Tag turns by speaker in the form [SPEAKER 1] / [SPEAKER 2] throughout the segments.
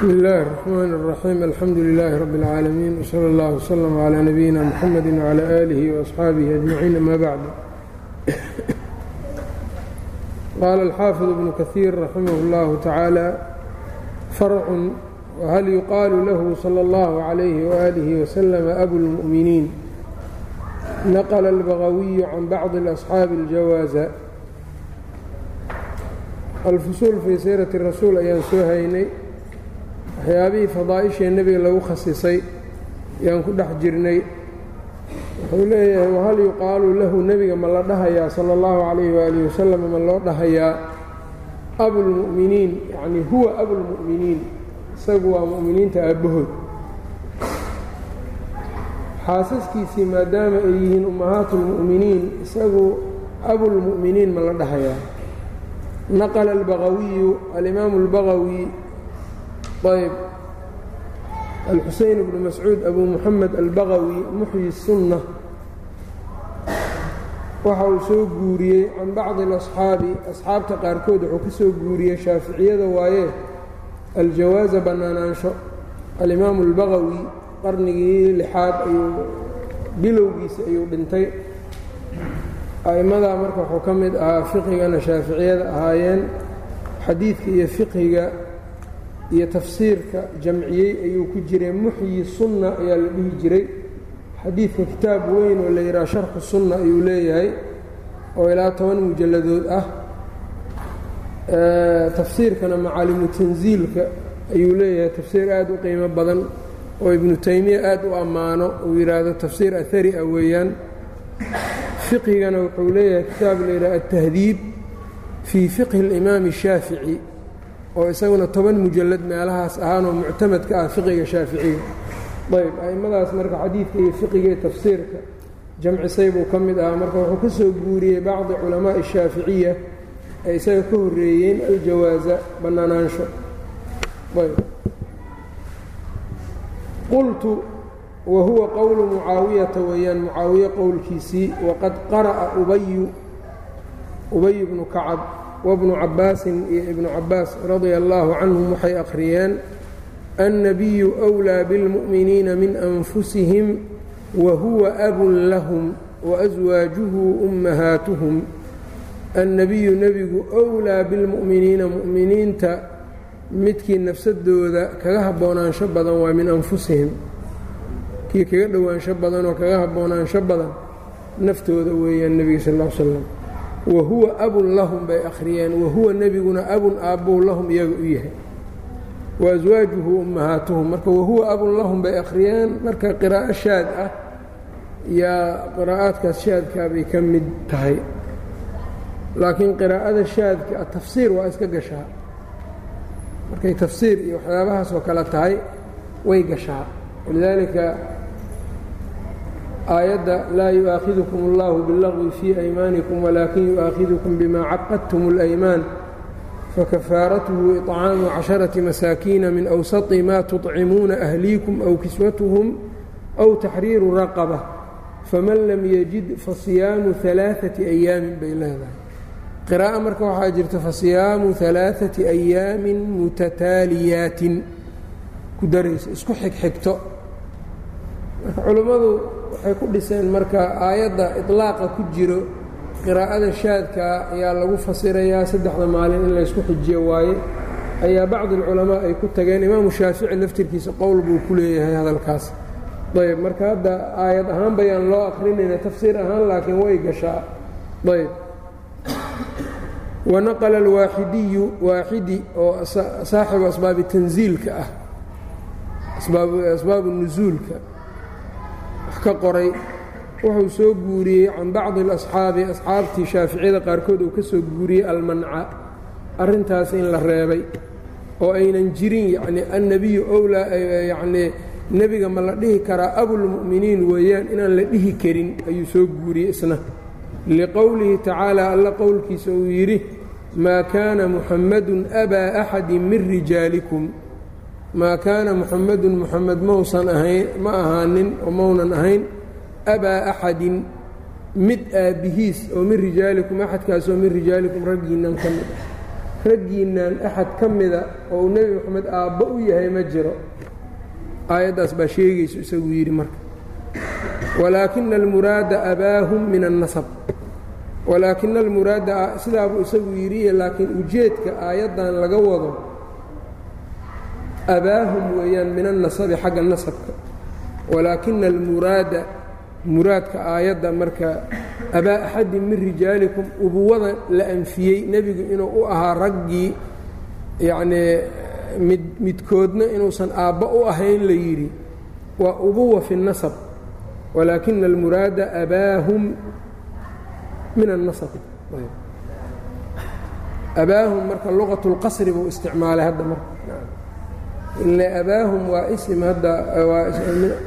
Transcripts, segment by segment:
[SPEAKER 1] bsmi اllahi الرحmn الرaxيim alxamdu لilaahi rab اlcaalamiin wslى اllah wslm عlى nabiyina mxamedi wعlى آlihi وaصxaabihi أجmaciin ama bacd qaala alxaafiظ ibnu kahiir raximah اllahu tacaala farcun whal yuqaalu lahu slى اllahu عalayhi وآlihi وslm abu اlmuؤminiin naqla اlbagawiyu can bacضi اlasxaabi اljawaaza alfusuul fii siirati rasuul ayaan soo haynay waxyaabihii fadaa'ishee nebiga lagu khasisay ayaan ku dhex jirnay wuxuu leeyahay wahal yuqaalu lahu nebiga ma la dhahayaa sala allahu calayhi waalihi wasalam ma loo dhahayaa? Abulmu'miniin yacnii huwa abulmu'miniin isagu waa mu'miniinta aabbahood. Xaasaskiisii maadaama ay yihiin ummahaatu lmu'miniin isagu abulmu'miniin ma la dhahayaa? Naqla albagawiyu alimaamu albagawi ayb alxuseyn bnu mascuud abu muxamed albagawi muxyi sunna waxa uu soo guuriyey can bacdi alasxaabi. Asxaabta qaarkood wuxuu ka soo guuriyey shaaficiyada waaye aljawaaza bannaanaansho. Alimaamu albagawi qarnigii lixaad ayuu bilowgiisa ayuu dhintay. A'immadaa marka wuxuu ka mid ahaa fiqigana shaaficiyada ahaayeen. Xadiidka iyo fiqhiga iyo tafsiirka jamciyey ayuu ku jiray muxyi sunna ayaa la dhihi jiray xadiidka kitaab weyn oo la yidhaha sharxu sunna ayuu leeyahay oo ilaa toban mujalladood ah tafsiirkana macaalimu tansiilka ayuu leeyahay tafsiir aad u qiimo badan oo ibnu taymiya aad u ammaano uu yidhaahdo tafsiir ahari ah weeyaan fiqhigana wuxuu leeyahay kitaab la yidhaha altahdiib fii fiqhi اlimaami الshaafici oo isaguna toban mujalad meelahaas ahaanoo muctamadka ah fiqiga shaaficiga ayb a'immadaas marka xadiidka iyo fiqiga tafsiirka jamcisay ka mid ahaa marka wuxuu ka soo guuriyey bacdi culamaa'i shaaficiya ay isaga ka horreeyeen aljawaasa bannaanaansho. Ayb qultu wa huwa qowlu mucaawiyata weeyaan mucaawiye qowlkiisii waqad qara'a ubayu ubay bnu kacab wabnu cabbaasin iyo ibnu cabbaas radia allaahu canhum waxay akhriyeen annabiyu wlaa bilmu'miniina min anfusihim wa huwa abun lahum waaswaajuhu ummahaatuhum. Annebiyu nebigu wlaa bilmu'miniina mu'miniinta midkii nafsadooda kaga haboonaansho badan waa min anfusihim. Kii kaga dhowaansho badan oo kaga haboonaansho badan naftooda weeyaan nebiga sal l slam wa huwa abun lahum bay akhriyeen wa huwa nebiguna abun aabbou lahum iyaga u yahay. Wa aswaajuhu ummahaatuhum marka wahuwa abun lahum bay akhriyeen marka qiraa'o shaad ah yaa qiraa'aadkaas shaadkaa bay ka mid tahay. Laakiin qiraa'ada shaadka tafsiir waa iska gashaa. Markay tafsiir iyo waxyaabahaas oo kale tahay way gashaa. Walidaalika aayadda laa yu'aakhidukum اllahu biاllagwi fii aymaanikum walaakin yu'aakhidukum bima caqadtum اlaymaan fakafaaratuhu iطcaamu casharati masaakiina min awsati ma tuطcimuuna ahliikum aw kiswatuhum aw taxriiru raqaba faman lam yajid fasiyaamu ثalaaثati أyaamin bay leedahay qiraa'o marka waxaa jirta fasiyaamu ثalaaثati أyaamin mutataaliyaatin ku daraysa isku xigxigto marka culummadu waxay ku dhiseen marka aayadda iطlaaqa ku jiro qiraa'ada shaadka ayaa lagu fasirayaa saddexda maalin in laysku xijiyo waaye ayaa bacdi alculamaa ay ku tageen. Imaamu shaafici laftirkiisa qowl buu ku leeyahay hadalkaas. Ayb marka hadda aayad ahaan bayaan loo akrinayna tafsiir ahaan laakiin way gashaa. Ayb wanaqla alwaaxidiyu waaxidi oo saaxibu asbaabi tansiilka ah asbaabu nusuulka ka qoray wuxuu soo guuriyey can bacdi alasxaabi asxaabtii shaaficiyada qaarkood uu ka soo guuriyey almanca arrintaas in la reebay oo aynan jirin yacni annebiyu owlaa yacnii nebiga ma la dhihi karaa abulmu'miniin weeyaan inaan la dhihi karin ayuu soo guuriyey isna. Liqowlihi tacaala alla qowlkiisa uu yidhi maa kaana muxammadun abaa axadin min rijaalikum maa kaana muxammadun muxamed mausan ahayn ma ahaanin oo maunan ahayn abaa axadin mid aabbihiis oo min rijaalikum axadkaasoo min rijaalikum raggiinnan ka mid ah. Raggiinnan axad ka mida oo uu nebi moxamed aabbo u yahay ma jiro. Aayaddaas baa sheegayso isagu yidhi marka. Walaakina almuraada abaahum min annasab. Walaakina almuraada sidaabuu isagu yidhi laakiin ujeedka aayaddan laga wado abaahum weeyaan min annasabi xagga nasabka walaakina almuraada muraadka aayadda marka abaa axadin min rijaalikum ubuwada la anfiyey nebigu inuu u ahaa raggii yacnii mid midkoodna inuusan aabba u ahayn la yidhi waa ubuwa fi اnasab walaakina almuraada abaahum min annasab abaahum marka luqat اlqasri buu isticmaalay hadda marka ile abaahum waa ism hadda waa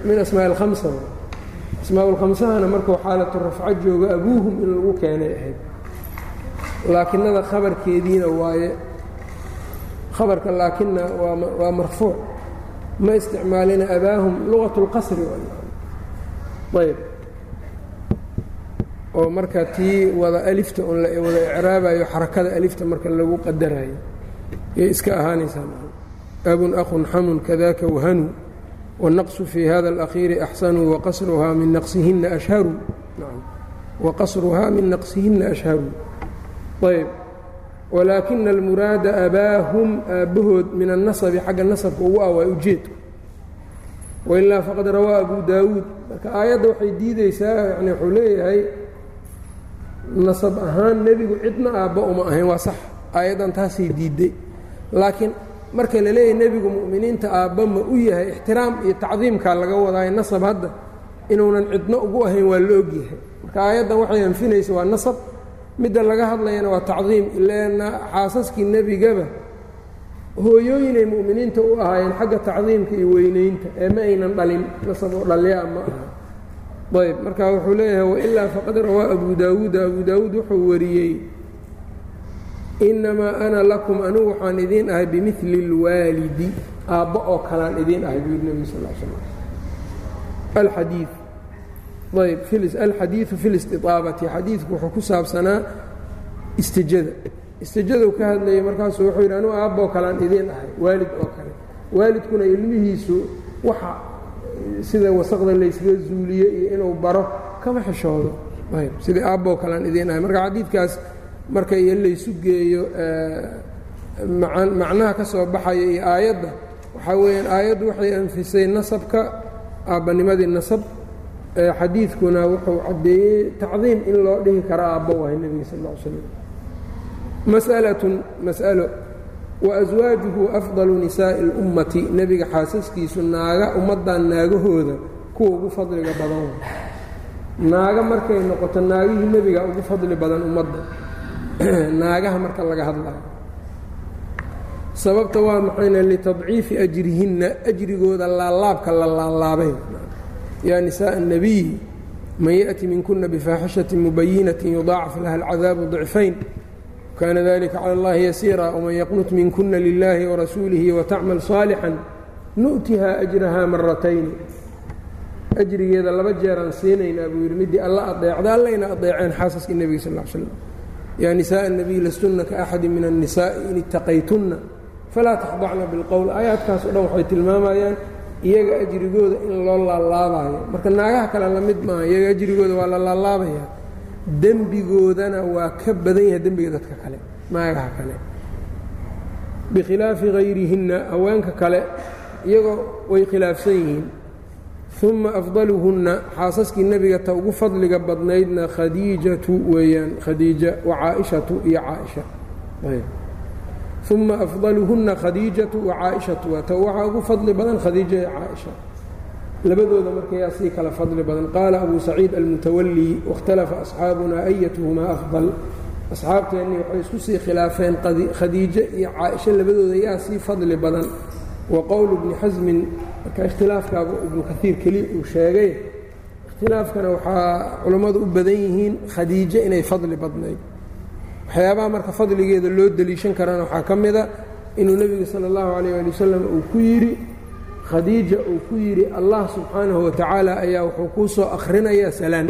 [SPEAKER 1] min asmaaء اlhamsa asmaa اlkhamsahana markuu xaalatu rafco joogo abuuhum in lagu keenay ahayd laakinada khabarkeediina waaye khabarka laakina waa marfuuc ma isticmaalina abaahum lugaة اlqasri ayb oo marka tii wada alifta un la wada icraabayo xarakada alifta marka lagu qadarayo yay iska ahaanaysaa abun akhun xamun kadaka wahanu wanaqsu fii hada alakhiiri axsanu waqasruhaa min naqsihina ashharu waqasruhaa min naqsihina ashharu ayb walaakina almuraada abaahum aabbahood min annasabi xagga nasabka ugu ah waa ujeedka wailaa faqad rawaa abu daawuud marka aayadda waxay diideysaa yani wuxuu leeyahay nasab ahaan nebigu cidna aabba uma ahayn waa sax aayaddan taasay diidday laakiin marka la leeyahay nebigu mu'miniinta aabba ma u yahay ixtiraam iyo tacdiimkaa laga wadaayo nasab hadda inuunan cidno ugu ahayn waa la ogyahay marka aayaddan waxay anfinaysa waa nasab midda laga hadlayana waa tacdiim ileena xaasaskii nebigaba hooyooyinay mu'miniinta u ahaayeen xagga tacdiimka iyo weynaynta ee ma aynan dhalin nasab oo dhalyaa ma aha. Ayb marka wuxuu leeyahay wailaa faqad rawaa abu daawuuda abu daawuud wuxuu wariyey innamaa ana lakum anigu waxaan idiin ahay bimili اlwaalidi aabbo oo kalaan idiin ahay buu nebigu sal slam alxadii ayb alxadiidu fi listiaabati xadiidku wuxuu ku saabsanaa istijada istijaduu ka hadlayay markaasuu wuxuu yidhi anugu aabboo kalean idiin ahay waalid oo kale waalidkuna ilmihiisu waxa sida wasaqda laysaga zuuliye iyo inuu baro kama xishoodo ayb sidai aabboo kalean idiin ahay marka xadiidkaas marka iyo laysu geeyo macnaha ka soo baxaya iyo aayadda waxaa weeyaan aayaddu waxay anfisay nasabka aabbanimadii nasab xadiidkuna wuxuu caddeeyey tacdiim in loo dhihi karo aabbo wahay nebiga sal ll slam mas'alatun mas'alo wa aswaajuhu afdalu nisaa'i اlummati nebiga xaasaskiisu naaga ummaddan naagahooda kuwa ugu fadliga badan. Naaga markay noqoto naagihii nebiga ugu fadli badan ummadda naagaha marka laga hadlayo sababta waa maxayna litadciifi ajrihinna ajrigooda laalaabka la laalaabay yaa nisaءa الnabiy man yaأti minkuna bifaaxishaةi mubayinaةi yudaacaf laha اlcadaabu ضicfayn kana dalika calى اllahi yasiira wman yaqnut minkuna lilahi warasuulihi watacmal صaalixا nu'tiha ajraha maratayn ajrigeeda laba jeeraan siinaynaa buu yidhi midii alla adeecda allayna adeeceen xaasaskii nebiga sal ا slam yaa nisaءa الnabiy lastunna kaaxadi min الnisaaءi in itaqaytunna falaa takhdacna biاlqowl aayaadkaas o dhan waxay tilmaamayaan iyaga ajrigooda in loo laalaabayo marka naagaha kale la mid maaha iyaga ajrigooda waa la laalaabaya dembigoodana waa ka badan yahay dembiga dadka kale naagaha kale bikhilaafi hayrihinna haweenka kale iyagoo way khilaafsan yihiin uma afdaluhunna xaasaskii nebiga ta ugu fadliga badnaydna khadiijatu weeyaan khadiija wa caaishatu iyo caaisha. Uma afdaluhunna khadiijatu wa caaishatu ta waxaa ugu fadli badan khadiija iyo caaisha. Labadooda markayaa sii kala fadli badan. Qaala abu saciid almutawalii wاkhtalafa asxaabuna ayatuhumaa afdal? Asxaabteennii waxay isku sii khilaafeen khadiijo iyo caaisha labadooda yaa sii fadli badan. Wa qowlu bni xasmin marka ikhtilaafkaaba ibnu kaiir keliya uu sheegay ikhtilaafkana waxaa culammadu u badan yihiin khadiijo inay fadli badnayd. Waxyaabaha marka fadligeeda loo deliishan karana waxaa ka mida inuu nebigu sala allahu calayh ali wasalam uu ku yidhi khadiija uu ku yidhi allah subxaanahu watacaala ayaa wuxuu kuu soo akhrinayaa salaan.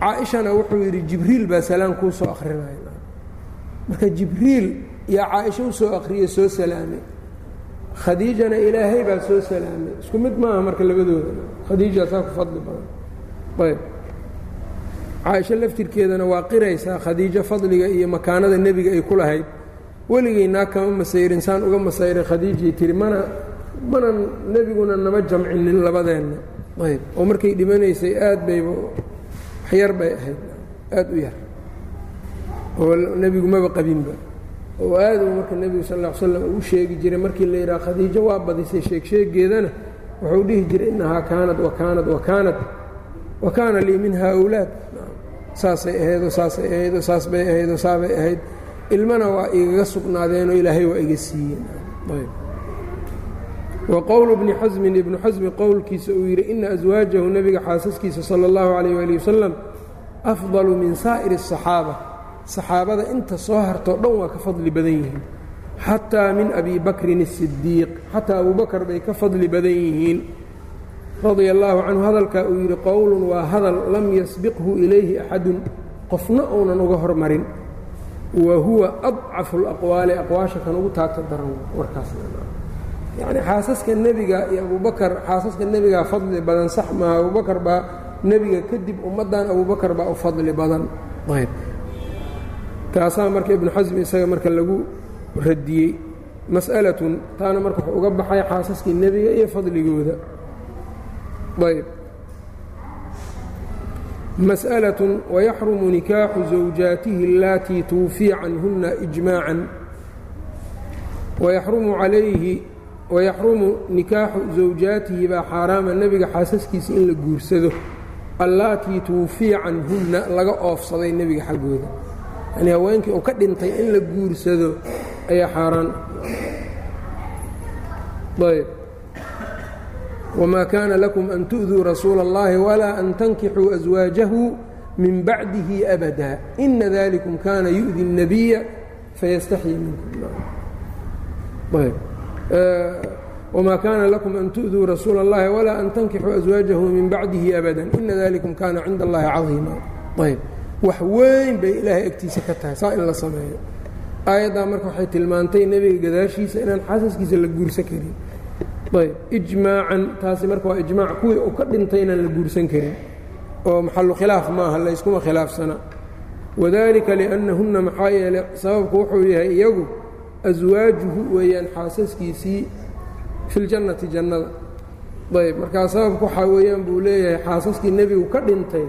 [SPEAKER 1] Caa-ishana wuxuu yidhi jibriil baa salaan kuu soo akhrinaya. Marka jibriil yaa caaisho akhriyey soo salaamay khadiijana ilaahay baa soo salaamay. Isku mid maaha marka labadooda. Khadiija saa ku fadli badan. Ayb. Caaisho laftirkeedana waa qiraysaa khadiijo fadliga iyo makaanada nebiga ay ku lahayd. Weligay naag kama masayrin saan uga masayray khadiijay tiri mana mana nebiguna nama jamcinin labadeenna. Ayb. Oo markay dhimanaysay aad bayba waxyar bay ahayd. Aad u yar. Oo nebigu maba qabinba oo aadu marka nebigu sal ll slam uu sheegi jiray markii la yidhaha khadiijo waa badisay sheegsheegeedana wuxuu dhihi jiray innahaa kaanad wakaanad wakaanad wa kaana lii minha awlaad saasay ahaydoo saasay ahaydoo saas bay ahaydoo saabay ahayd. Ilmana waa igaga sugnaadeenoo ilaahay waa iga siiyeen wa qowlu bni xasmin ibnu xasmi qowlkiisa uu yidhi ina aswaajahu nebiga xaasaskiisa sala allahu calayh waali wasalam afdalu min saa'iri asaxaaba saxaabada inta soo hartoo dhan waa ka fadli badan yihiin xataa min abi bakrin الsidiiq xataa abubakar bay ka fadli badan yihiin radia allaahu canhu hadalkaa uu yidhi qowlun waa hadal lam yasbiqhu ilayhi axadun qofna uunan uga hormarin wa huwa adcafu اlaqwaali aqwaasha kan ugu taagta daran warkaas yacni xaasaska nebiga iyo abubakar xaasaska nebigaa fadli badan sax maaha abubakar baa nebiga kadib ummaddan abubakar baa u fadli badan ayb taasaa marka ibnu xasmi isaga marka lagu radiyey mas'alatun taana marka wuxuu uga baxay xaasaskii nebiga iyo fadligooda ayb masأlaة wayaxrumu nikaaxu zawjaatihi اllatii tuwfiya canhuna إجmaaعa wayaxrumu calayhi wayaxrumu nikaaxu zawjaatihi baa xaaraama nebiga xaasaskiisa in la guursado allaatii tuwfiya canhunna laga oofsaday nebiga xaggooda yani haweenkii uu ka dhintay in la guursado ayaa xaaraan ayb wma kaana lakum an tu'duu rasuula اllahi walaa an tankixuu aswaajahu min bacdihi abada ina dalikum kana yu'di الnabiya fayastaxyi minkum wma kaana lakum an tu'duu rasuula اllahi walaa an tankixuu aswaajahu min bacdihi abada ina dalikum kana cinda اllahi cadiima ayb wax weyn bay ilaahay agtiisa ka tahay saa in la sameeyo. Aayaddaa marka waxay tilmaantay nebiga gadaashiisa inaan xaasaskiisa la guursan karin. Ayb ijmaacan taasi marka waa ijmaac kuwii uu ka dhintay inaan la guursan karin. Oo maxalu khilaaf maaha layskuma khilaafsana. Wadalika liannahunna maxaa yeelay sababku wuxuu yahay iyagu aswaajuhu weeyaan xaasaskiisii fi ljannati jannada. Ayb markaa sababku waxaa weeyaan buu leeyahay xaasaskii nebigu ka dhintay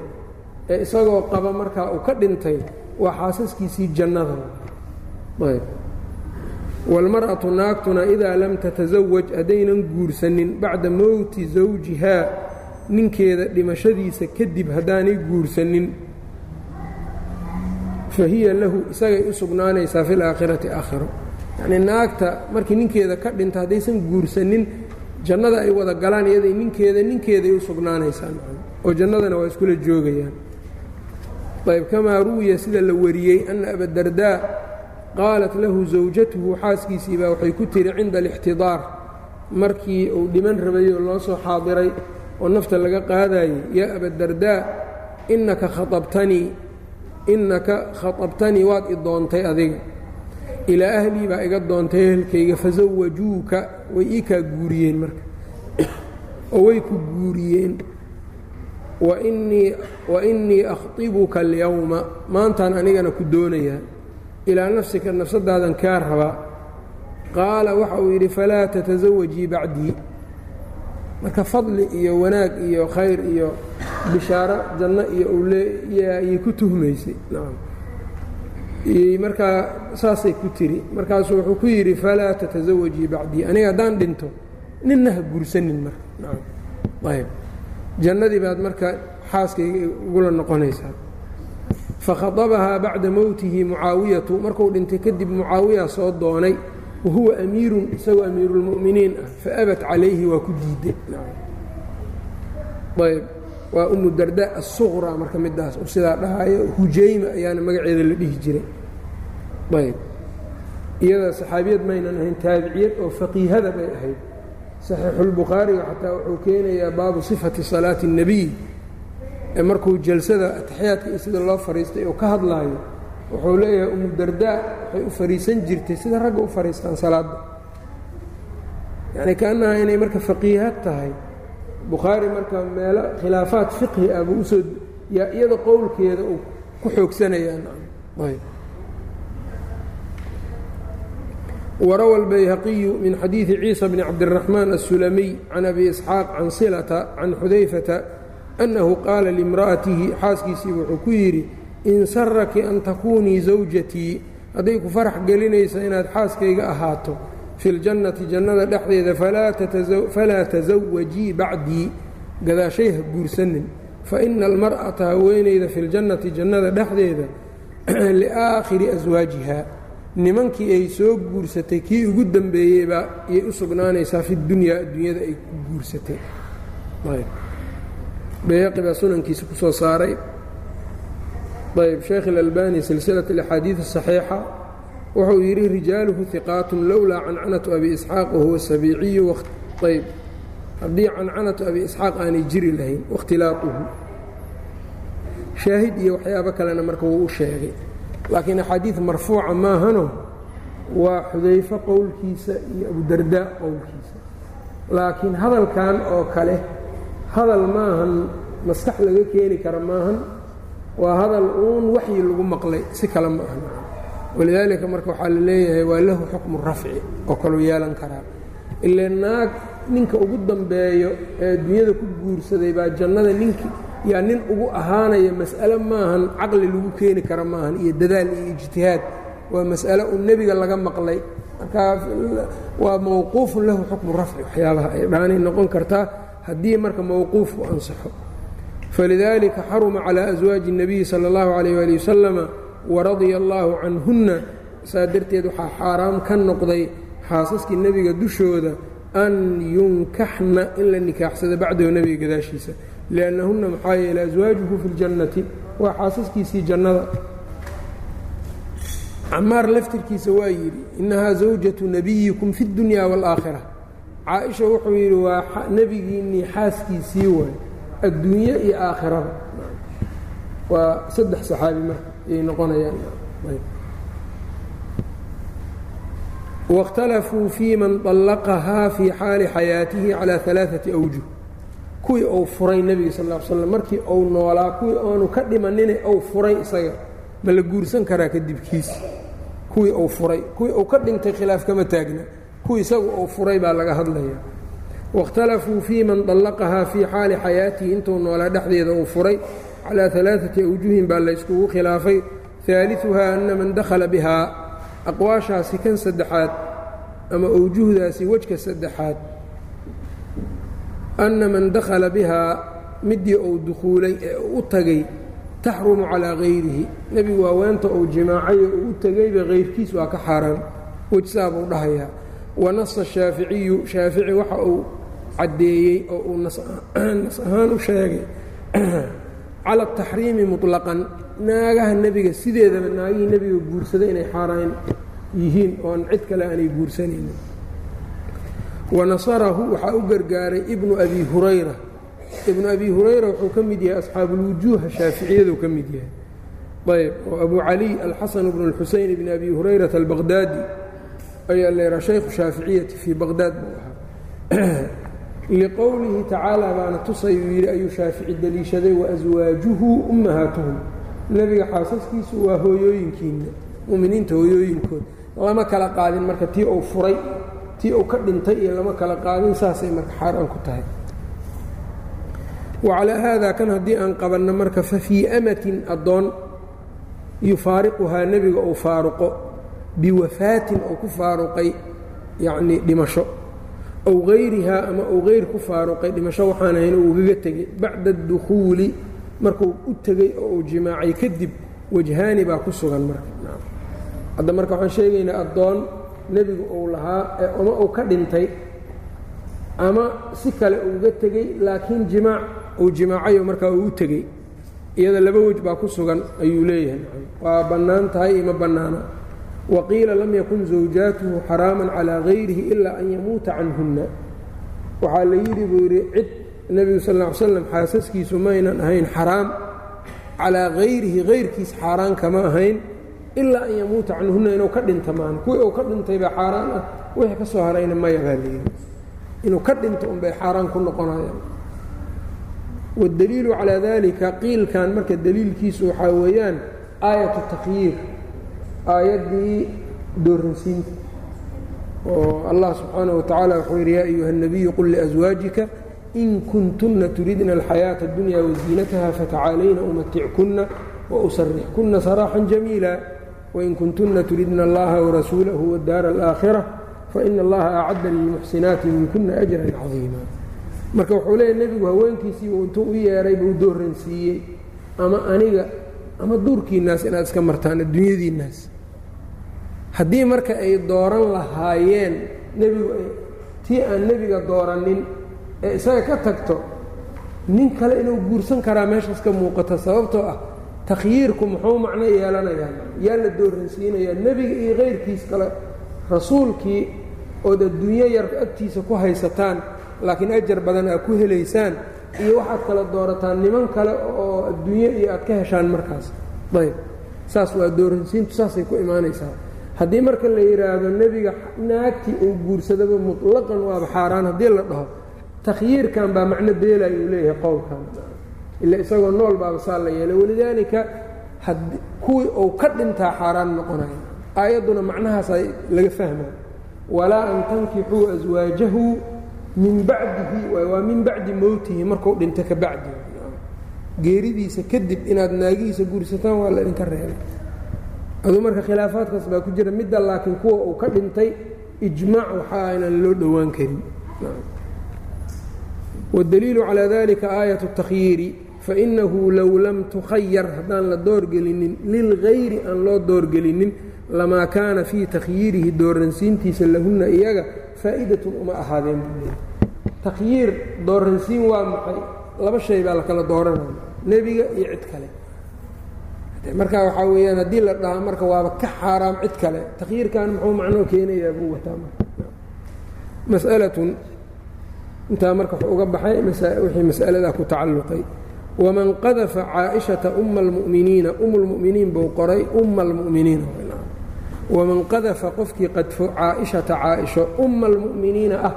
[SPEAKER 1] ee isagoo qaba markaa uu ka dhintay waa xaasaskiisii jannada ayb wاlmarأaةu naagtuna idaa lam tatasawaj haddaynan guursanin bacda mowti zawjihaa ninkeeda dhimashadiisa kadib haddaanay guursanin fa hiya lahu isagay u sugnaanaysaa fi اlaakhirati aakhiro yacnii naagta markii ninkeeda ka dhinta haddaysan guursanin jannada ay wada galaan iyaday ninkeeda ninkeeday u sugnaanaysaa oo jannadana waa iskula joogayaan ayb kamaa ruwiya sida la wariyey ana abadardaa qaalat lahu zawjatuhu xaaskiisii baa waxay ku tiri cinda alixtidaar markii uu dhiman rabayoo loo soo xaadiray oo nafta laga qaadayey yaa abadardaa innaka khaabtanii innaka khaطabtanii waad i doontay adiga ilaa ahlii baa iga doontay ehelkayga fasawajuuka way ii kaa guuriyeen marka oo way ku guuriyeen wa innii akhطibuka alyowma maantaan anigana ku doonayaa ilaa nafsika nafsadaadan kaa rabaa qaala waxa uu yidhi falaa tatasawajii bacdii. Marka fadli iyo wanaag iyo khayr iyo bishaaro janno iyo ayay ku tuhmaysay. Markaa saasay ku tiri. Markaasuu wuxuu ku yidhi falaa tatasawajii bacdii. Aniga haddaan dhinto ninna ha guursanin marka. Ayb jannadii baad marka xaaskayga ugula noqonaysaa. Fakhadabahaa bacda mowtihi mucaawiyatu markuu dhintay kadib mucaawiya soo doonay wa huwa amiirun isagoo amiiruulmu'miniin ah faabat calayhi waa ku diiday. Ayb waa umu darda asuqra marka midaas sidaa dhahayo hujayma ayaana magaceeda la dhihi jiray. Ayb iyada saxaabiyad maynan ahayn taabiciyad oo faqiihada bay ahayd saxiixulbukhaariga xataa wuxuu keenayaa baabu sifati salaati الnebiy markuu jalsada ataxiyaadka iyo sida loo fadhiistay oo ka hadlaayo wuxuu leeyahay umu dardaa waxay u fariisan jirtay sida ragga u fariistaan salaadda. Yacni kaannaha inay marka faqiihad tahay bukhaari marka meelo khilaafaad fiqhi ah buu u soo yaa qowlkeeda uu ku xoogsanayaan warawa albayhaqiyu min xadiidi ciisa bni cabdiraxmaan assulamiy can abi isxaaq can silata can xudayfata annahu qaala limra'atihi xaaskiisii wuxuu ku yidhi in saraki an takuunii zawjatii hadday ku farax gelinaysa inaad xaaskayga ahaato fi ljannati jannada dhexdeeda falaa tasawajii bacdii gadaashay ha guursanin fa ina almar'ata haweenayda fi ljannati jannada dhexdeeda liaakhiri aswaajiha nimankii ay soo guursatay kii ugu dembeeyeyba ayay u sugnaanaysaa fi dunyaa adduunyada ay ku guursatay bayhaqi baa sunankiisa ku soo saaray ayb sheekh اlalbani silsilaة اlaxaadiiث الصaxiixa wuxuu yidhi rijaaluhu hiqaatun lowlaa cancanatu abi isxaaq wahuwa sabiiciyu ayb haddii cancanatu abi isxaaq aanay jiri lahayn waاkhtilaaطuhu shaahid iyo waxyaabo kalena marka wuu u sheegay laakiin axaadiid marfuuca maahano waa xudayfo qowlkiisa iyo abudardaa qowlkiisa. Laakiin hadalkan oo kale hadal maahan maskax laga keeni kara maahan waa hadal uun waxyi lagu maqlay si kale ma ahan walidaalika marka waxaa la leeyahay waa lahu xukmu rafci oo kaluu yeelan karaa ile naag ninka ugu dambeeyo ee adduunyada ku guursaday baa jannada ninki yaa nin ugu ahaanaya mas'ale maahan caqli lagu keeni kara maahan iyo dadaal iyo ijtihaad waa mas'ale uu nebiga laga maqlay markaa waa mawquufun lahu xukmu rafci waxyaabaha ay dhaanay noqon kartaa haddii marka mawquufku ansaxo falidaalika xaruma calaa aswaaji الnabiyi salى اllahu alayh ali wasalama waradia allaahu canhunna saa darteed waxaa xaaraam ka noqday xaasaskii nebiga dushooda an yunkaxna in la nikaaxsado bacdahu nebiga gadaashiisa liannahunna maxaa yeele aswaajuhu fi ljannati waa xaasaskiisii jannada camaar laftirkiisa waa yidhi innahaa zawjatu nabiyikum fi اdunya wاlaakhira caaisha wuxuu yidhi waa nebigiinnii xaaskiisii waay adduunye iyo aakhirada waa saddex saxaabi marka ayay noqonayaan waاkhtalafuu fii man طallaqahaa fii xaali xayaatihi calى ثalaaثati awjuh kuwii uu furay nebiga sal slam markii uu noolaa kuwii aanu ka dhimanina uu furay isaga. Ma la guursan karaa kadibkiis? Kuwii uu furay kuwii uu ka dhintay khilaaf kama taagna kuwii isagu uu furay baa laga hadlaya wakhtalafuu fii man dallaqahaa fii xaali xayaatihi intuu noolaa dhexdeeda uu furay calaa alaaati awjuhin baa layskugu khilaafay. Aaliuhaa anna man dakhala bihaa aqwaashaasi kan saddexaad ama awjuhdaasi wejka saddexaad anna man dakhala bihaa midii uu dukhuulay ee u tagay taxrumu calaa hayrihi nebigu waaweenta uu jimaacayo uu u tegayba hayrkiis waa ka xaaraan wejsaa buu dhahayaa wanasa shaaficiyu shaafici waxa uu caddeeyey oo uu nas ahaan u sheegay cala ataxriimi muطlaqan naagaha nebiga sideedaba naagihii nebiga guursada inay xaaraan yihiin oon cid kale aanay guursanaynin wanasarahu waxaa u gargaaray ibnu abi hurayra. Ibnu abi hurayra wuxuu ka mid yahay asxaabuulwujuuha shaaficiyadu ka mid yahay. Ayb oo abu caliy alxasan bnu اlxuseyn bni abi hurayrata albaqdaadi ayaa leeraa shaykhu shaaficiyati fii baqdaad buu ahaa. Liqowlihi tacaala baana tusay uu yidhi ayuu shaafici deliishaday waaswaajuhu ummahaatuhum. Nebiga xaasaskiisu waa hooyooyinkiinna muminiinta hooyooyinkood. Lama kala qaadin marka tii uu furay tii uu ka dhintay iyo lama kala qaadin saasay marka xaaraan ku tahay. Wacalaa haadaa kan haddii aan qabanno marka fa fii amatin addoon yufaariquhaa nebiga uu faaruqo biwafaatin uu ku faaruqay yacnii dhimasho ow hayrihaa ama uu hayr ku faaruqay dhimasho waxaan ahayn uu ugaga tegey bacda adukhuuli markuu u tegey oo uu jimaacay kadib wajhaani baa ku sugan marka. Hadda marka waxaan sheegaynaa addoon nebigu uu lahaa ee ama uu ka dhintay ama si kale uuga tegey laakiin jimaac uu jimaacayo markaa uu u tegey. Iyada laba wej baa ku sugan ayuu leeyahay. Waa bannaan tahay ima bannaana. Waqiila lam yakun zawjaatuhu xaraaman calaa hayrihi ilaa an yamuuta canhunna. Waxaa la yidhi buu yidhi cid nebigu sal ll slam xaasaskiisu maynan ahayn xaraam calaa hayrihi hayrkiis xaaraan kama ahayn ilaa an yamuuta canhunna inuu ka dhinta maan kuwii uu ka dhintay baa xaaraan ah wixii ka soo harayna maya baa layidhi inuu ka dhinto unbay xaaraan ku noqonayaan waاdaliilu calaa dalika qiilkan marka daliilkiisu waxaa weeyaan aayatu takhyiir aayaddii dooransiinta oo allah subxaanaه wa tacaala wuxuu yidhi yaa ayuha الnabiyu qul liأswaajika in kuntunna turidna alxayaaةa اdunya waziinataha fatacaalayna umatickuna wausarixkuna saraaxan jamiila wain kuntunna turidna allaha warasuulahu wاdaara alaakhira faina allaha acadda lilmuxsinaati minkuna ajran cadiima marka wuxuu leeyahy nebigu haweenkiisiiba intuu u yeehay buu dooransiiyey ama aniga ama duurkiinnaas inaad iska martaan adduunyadiinnaas haddii marka ay dooran lahaayeen nebigu tii aan nebiga doorannin ee isaga ka tagto nin kale inuu guursan karaa meeshaas ka muuqata sababtoo ah takhyiirku muxuu macno yeelanayaa? Yaa la dooransiinayaa nebiga iyo kayrkiis kale rasuulkii ood adduunyo yar agtiisa ku haysataan laakiin ajar badan aad ku helaysaan iyo waxaad kala doorataan niman kale oo adduunyo iyo aad ka heshaan markaas. Ayb saas waa dooransiintu saasay ku imaanaysaa. Haddii marka la yidhaahdo nebiga naagtii uu guursadaba mutlaqan waaba xaaraan haddii la dhaho takhyiirkan baa macno beelay uu leeyahay qowlkan ila isagoo nool baaba saa la yeelay. Walidaalika kuwii uu ka dhintaa xaaraan noqonayo aayadduna macnahaasa laga fahma walaa an tankixuu aswaajahu min bacdihi waa min bacdi mowtihi markuu dhinto ka geeridiisa kadib inaad naagihiisa guursataan waa la idinka reebay. Aduu marka khilaafaadkaas baa ku jira midda laakiin kuwa uu ka dhintay ijmaac waxaa aynaan loo dhowaan karin. Wadaliilu calaa dalika aayat اtakhyiiri fainahu low lam tukhayar haddaan la doorgelinin lilgayri aan loo doorgelinin lamaa kaana fii takhyiirihi dooransiintiisa lahunna iyaga faa'idatun uma ahaadeen. takhyiir dooransiin waa maxay laba shay baa la kala dooranaya nebiga iyo cid kale. Marka waxaa weeyaan haddii la dhaha marka waaba ka xaaraam cid kale takhyiirkan muxuu macnoo keenayaa buu wataa. Mas'alatun intaa marka wuxuu uga baxay wixii mas'aladaa ku tacalluqay waman qadafa caaishata uma almu'miniina um buu qoray uma almu'miniina waman qadafa qofkii qadfo caaishata caaisho uma almu'miniina ah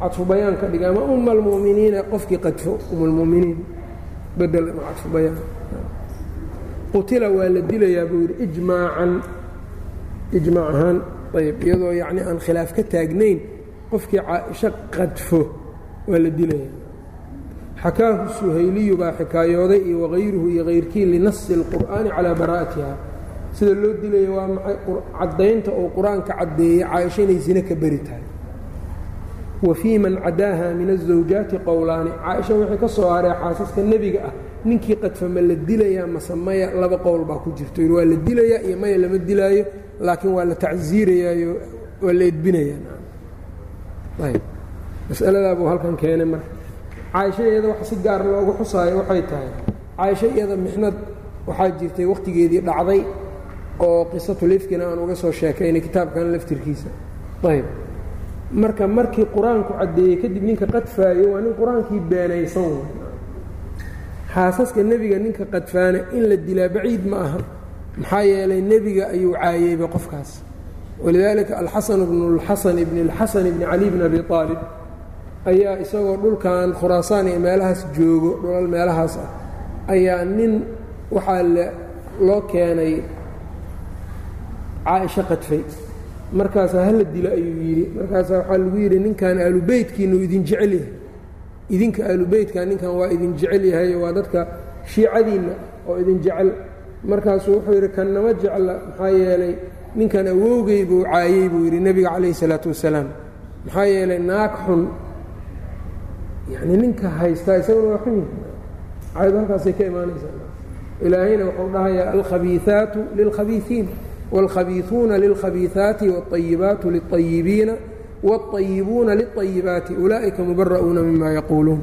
[SPEAKER 1] cadfu ka dhiga ama uma almu'miniina qofkii qadfo um bedel ama cadfu qutila waa la dilayaa buu yidhi ijmaacan ijmaac ahaan ayb iyadoo yacni aan khilaaf ka taagnayn qofkii caaisho qadfo waa la dilayaa xakaahu suhayliyu baa xikaayooday iyo waqayruhu iyo kayrkii linasi اlqur'aani calaa baraa'atiha sida loo dilaya waa maxay caddaynta uu qur'aanka caddeeyey caaisha inay sine ka beri tahay wa fii man cadaaha min azawjaati qowlaani caaisha waxay ka soo haray xaasaska nebiga ah ninkii qadfa ma la dilayaa mase maya laba qowl baa ku jirto waa la dilayaa iyo maya lama dilaayo laakiin waa la tacsiirayaayo waa la edbinayaa masaladaabuu halkan keenay marka caaisho iyada wax si gaar loogu xusaayo waxay tahay caaisho iyada mixnad waxaa jirtay wakhtigeedii dhacday oo qisatulifkina aan uga soo sheekaynay kitaabkan laftirkiisa. Ayb. Marka markii qur'aanku caddeeyey kadib ninka qadfaayo waa nin qur'aankii beenaysan way xaasaska nebiga ninka qadfaana in la dilaa baciid ma aha. Maxaa yeelay nebiga ayuu caayeyba qofkaas. Walidaalika alxasan bnu اlxasan ibni اlxasan ibni cali bni abi aalib ayaa isagoo dhulkan khuraasaan iyo meelahaas joogo dhulal meelahaas ah ayaa nin waxaa loo keenay caaisho qadfay. Markaasaa hala dilo ayuu yidhi. Markaasaa waxaa lagu yidhi ninkan aalubeytkiinu idin jecel yahay. Idinka aalubeytka ninkan waa idin jecel yahay waa dadka shiicadiinna oo idin jecel. Markaasuu wuxuu yidhi kan nama jecla. Maxaa yeelay ninkan awowgey buu caayey buu yidhi nebiga calayhi isalaatu wasalaam. Maxaa yeelay naag xun yacni ninka haystaa isaguna waa xun yahay caayadu halkaasay ka imaanaysaa ilaahayna wuxuu dhahayaa alkhabiiثaatu lilkhabiiثiin wاlkhabiiثuuna lilkhabiiثaati wاطayibaatu liلطayibiina wاطayibuuna liلطayibaati ulaa'ika mubara'uuna mima yaquuluun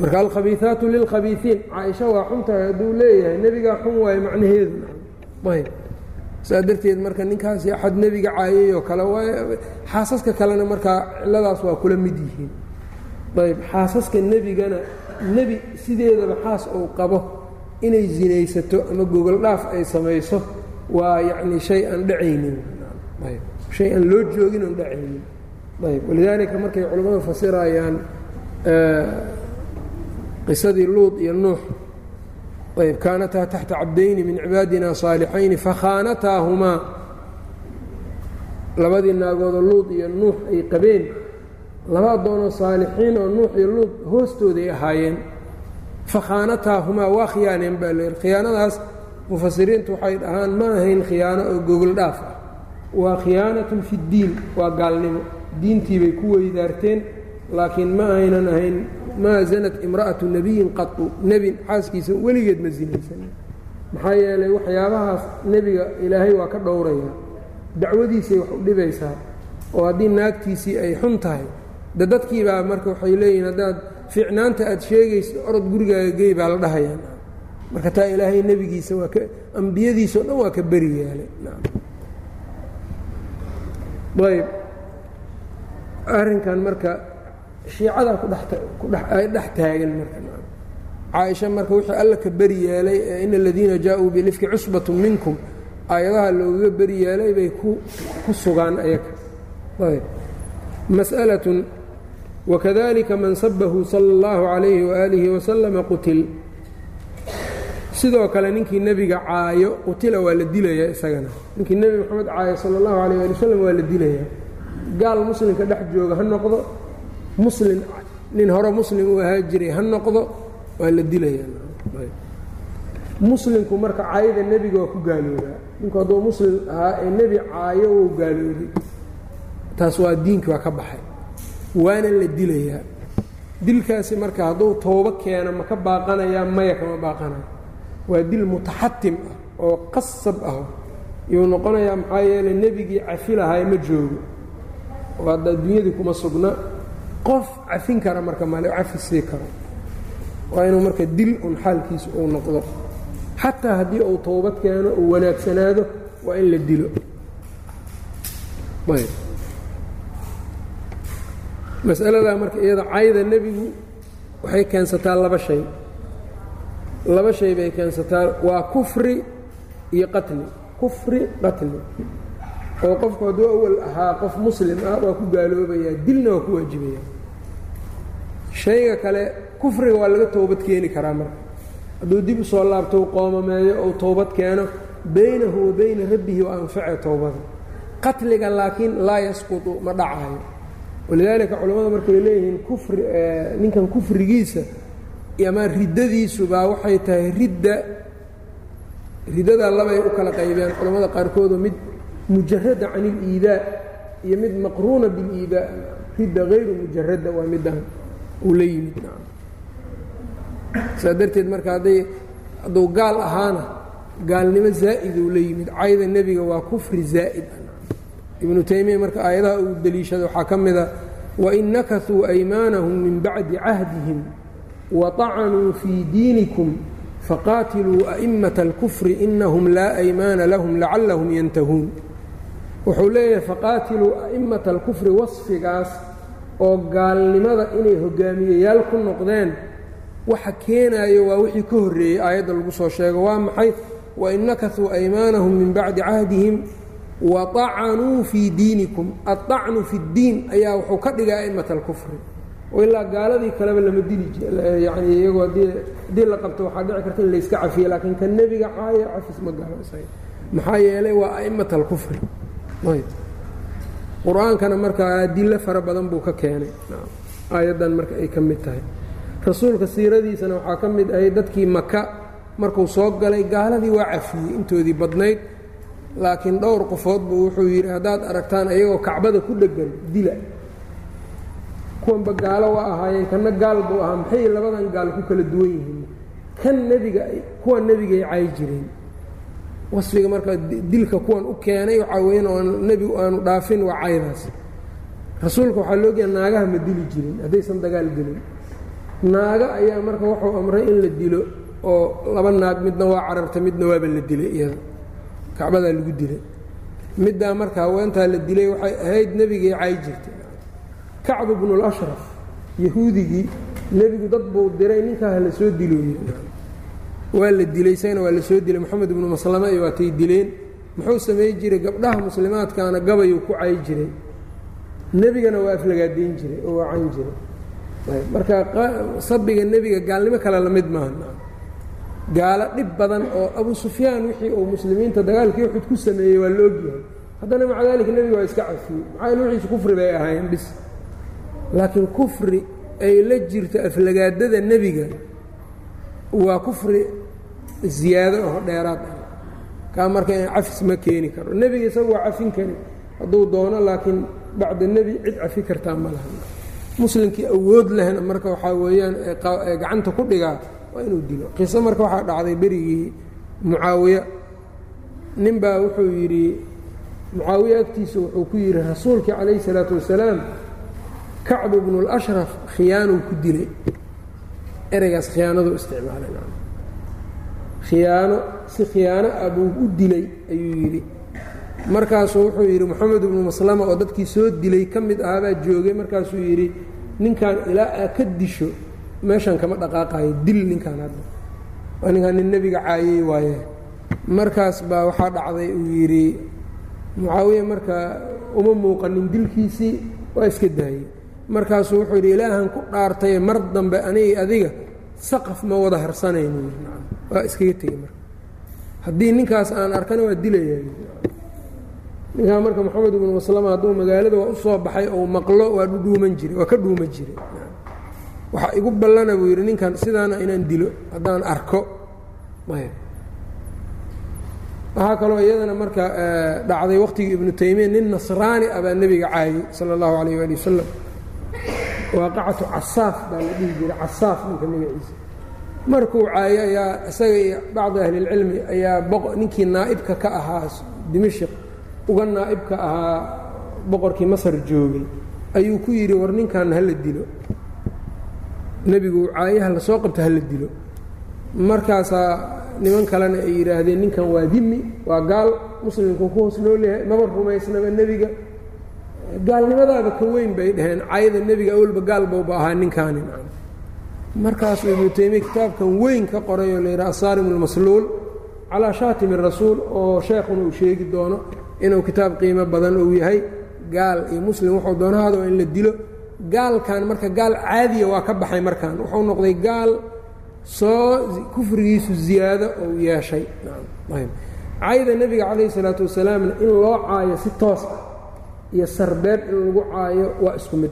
[SPEAKER 1] marka alkhabiiثaatu lilkhabiiثiin caaisha waa xuntahay hadduu leeyahay nebigaa xun waaye macnaheedu ayb saa darteed marka ninkaasi axad nebiga caayay oo kale waay xaasaska kalena markaa cilladaas waa kula mid yihiin ayb xaasaska nebigana nebi sideedaba xaas uu qabo inay sinaysato ama gogol ay samayso waa yacni shay aan dhacaynin. Shay aan loo joogin oon dhacaynin. Ayb walidaalika markay culimmadu fasirayaan qisadii luud iyo nuux ayb kaanataa taxta cabdayni min cibaadina saalixayni fakhaanataahumaa labadii naagoodoo luud iyo nuux ay qabeen laba addoonoo saalixiin oo nuux iyo luud hoostooday ahaayeen fakhaanataahumaa waa khiyaaneen baa leehi khiyaanadaas mufasiriintu waxay dhahaan ma ahayn khiyaano oo gogol dhaaf ah. Waa khiyaanatun fi ddiin waa gaalnimo. Diintii bay ku weydaarteen laakiin ma aynan ahayn maa zanat imra'atu nebiyin qatu nebi xaaskiisa weligeed ma sinaysan maxaa yeelay waxyaabahaas nebiga ilaahay waa ka dhowrayaa dacwadiisay wax u dhibaysaa oo haddii naagtiisii ay xun tahay de dadkiibaa marka waxay leeyihiin haddaad fiicnaanta aad sheegayso orod gurigaaga gey baa la dhahayaa marka taa ilaahay nebigiisa waa ambiyadiisa o dhan waa ka beri yaalay ayb arrinkan marka shiicadaa kudheay dhex taagan marka caaisha marka wixii alla ka beri yeelay ee in aladiina jaa-uu bilifki cusbatu minkum aayadaha loogaga beri yeelay bay ku sugaan ayaga ayb mas'alatun wakadalika man sabahu sala اllahu calayhi waaalihi wasalama qutil sidoo kale ninkii nebiga caayo qutila waa la dilayaa isagana. ninkii nebi moxamed caayo sala allahu calayh ali wasalam waa la dilayaa gaal muslimka dhex jooga ha noqdo. muslim nin hore muslim uu ahaa jiray ha noqdo waa la dilayaa muslimku marka caayada nebiga waa ku gaaloobaa ninku hadduu muslim ahaa ee nebi caayo wuu gaaloobay taas waa diinki waa ka baxay waana la dilayaa. Dilkaasi marka hadduu toobo keeno ma ka baaqanayaa maya kama baaqanayo waa dil mutaxatim ah oo qasab ah. Yuu noqonayaa maxaa yeelay nebigii cafi lahay ma joogo. Oo hadda adduunyadii kuma sugna. Qof cafin kara marka male cafi sii karo. Waa inuu marka dil un xaalkiisa uu noqdo. Xataa haddii uu toobad keeno uu wanaagsanaado waa in la dilo masaladaa marka iyada cayda nebigu waxay keensataa laba shay. Laba shay bay keensataa waa kufri iyo qatli. Kufri qatli. Oo qofku hadduu awal ahaa qof muslim ah waa ku gaaloobayaa dilna waa ku waajibaya shayga kale kufriga waa laga toobad keeni karaa marka. Hadduu dib u soo laabto u qoomameeyo ou toobad keeno baynahu wa bayna rabbihi waa anface toobada. Qatliga laakiin laa yasqutu ma dhacayo walidaalika culimmada markay leeyihiin kufri ninkan kufrigiisa ama riddadiisu baa waxay tahay ridda riddadaa labay u kala qaybeen culammada qaarkoodoo mid mujarada can iliidaa iyo mid maqruuna biliidaa ridda hayru mujarada waa midaan uu la yimid. Saa darteed marka hadday hadduu gaal ahaana gaalnimo zaa'iduu la yimid cayda nebiga waa kufri zaa'id ibnu taymiya marka aayadaha uu deliishada waxaa ka mida wain nakasuu aymaanahum min bacdi cahdihim waطacanuu fii diinikum faqaatiluu a'immata اlkufri inahum laa aymaana lahum lacallahum yantahuun. Wuxuu leeyahay faqaatiluu a'immata alkufri wasfigaas oo gaalnimada inay hogaamiyeyaal ku noqdeen waxa keenaayo waa wixii ka horreeyey aayadda lagu soo sheego. Waa maxay? Wain nakasuu aymaanahum min bacdi cahdihim waطacanuu fii diinikum aلطacnu fi اddiin ayaa wuxuu ka dhigay a'immata alkufri oo ilaa gaaladii kaleba lama dili yani iyagoo haddii la qabto waxaa dhici karta in layska cafiye laakiin ka nebiga caayo cafis ma galo isaga maxaa yeelay waa a'immata alkufri qur-aankana markaa adilo fara badan buu ka keenay aayaddan marka ay ka mid tahay rasuulka siiradiisana waxaa ka mid ahay dadkii maka markuu soo galay gaaladii waa cafiyey intoodii badnayd laakiin dhowr qofood buu wuxuu yidhi haddaad aragtaan ayagoo kacbada ku dheggan dila. Kuwanba gaalo waa ahaayeen kanna gaal buu ahaa maxay labadan gaal ku kala duwan yihiin? Kan nebiga kuwa nebigay cay jireen. Wasfiga marka dilka kuwan u keenay waxaa weyan oo nebigu aanu dhaafin waa caydaas rasuulka waxaa loogayaa naagaha ma dili jirin haddaysan dagaal gelin. Naaga ayaa marka wuxuu amray in la dilo oo laba naag midna waa cararta midna waaba la dilay iyada kacbadaa lagu dilay. Middaa marka haweentaa la dilay waxay ahayd nebigay cay jirtay. Kacbu bnulashraf yahuudigii nebigu dad buu diray ninkaa la soo dilooye waa la dilay isagana waa la soo dilay. Moxamed ibnu maslama iyo waatay dileen. Muxuu samey jiray gabdhaha muslimaadkaana gabayuu ku cay jiray. Nebigana waa aflagaadayn jiray oo waa cayn jiray. Marka sabiga nebiga gaalnimo kale la mid maaha gaalo dhib badan oo abu sufyaan wixii uu muslimiinta dagaalkii uxud ku sameeyey waa la ogyahay. Haddana maca daalika nebiga waa iska cafiyey. Maxaa wixiisu kufri bay ahaayeen bis. Laakiin kufri ay la jirto aflagaadada nebiga waa kufri ziyaado oo dheeraad ah. Kaa marka cafis ma keeni karo. Nebiga isagu waa cafin kari. Hadduu doono laakiin bacda nebi cid cafi kartaa ma laha. Muslimkii awood lehna marka waxaa weeyaan gacanta ku dhigaa waa inuu dilo. Qiso marka waxaa dhacday berigii mucaawiya. Nin baa wuxuu yidhi mucaawiye agtiisa wuxuu ku yidhi rasuulkii calayhi salaatu wasalaam kacbu bnu اlashraf khiyaanuu ku dilay ereygaas khiyaanadu isticmaalay khiyaano si khiyaano ah buu u dilay ayuu yidhi. Markaasuu wuxuu yidhi moxamed ibnu maslama oo dadkii soo dilay ka mid ahaabaa joogay. Markaasuu yidhi ninkan ilaa aa ka disho meeshan kama dhaqaaqayo dil ninkan hadda. Ninkaan nin nebiga caayey waaye. Markaas baa waxaa dhacday uu yidhi mucaawiya marka uma muuqanin dilkiisii waa iska daayey. Markaasuu wuxuu yidhi ilaahan ku dhaartaye mar dambe anigi adiga saqaf ma wada harsanaynu waa iskaga tegey marka. Haddii ninkaas aan arkana waa dilaya ninkaa marka moxamed ibnu maslama hadduu magaalada waa u soo baxay ou maqlo waa dhudhuuman jiray waa ka dhuuman jiray waxaa igu ballana buu yidhi ninkan sidaana inaan dilo haddaan arko. Waxaa kaloo iyadana marka dhacday waqtigii ibnu taymiya nin nasraani ah nebiga caayey sala allahu calayh waali wasalam waaqacatu casaaf baa la dhihi jiray casaaf ninka magaciisa markuu caayo ayaa isaga iyo bacdi ahlilcilmi ayaa ninkii naa'ibka ka ahaa dimashik uga naa'ibka ahaa boqorkii masar joogay ayuu ku yidhi war ninkan hala dilo nebigu caayaha la soo qabta hala dilo. Markaasaa niman kalena ay yidhaahdeen ninkan waa dimi waa gaal muslimku ku hoos noolyahay maba rumaysnaba nebiga. Gaalnimadaaba ka weyn bay dhaheen cayda nebiga awalba gaal bauba ahaa ninkaani. Markaasuu ibnu taymiya kitaabkan weyn ka qoray oo layidhaha asaarim almasluul calaa shaatimi rasuul oo sheekhuna uu sheegi doono inuu kitaab qiimo badan uu yahay gaal iyo muslim wuxuu doonahado in la dilo gaalkan marka gaal caadiya waa ka baxay markaan. Wuxuu noqday gaal soo kufrigiisu ziyaado ou yeeshay. Cayda nebiga calayhi salaatu wasalaamna in loo caayo si toos ah iyo sarbeeb in lagu caayo waa isku mid.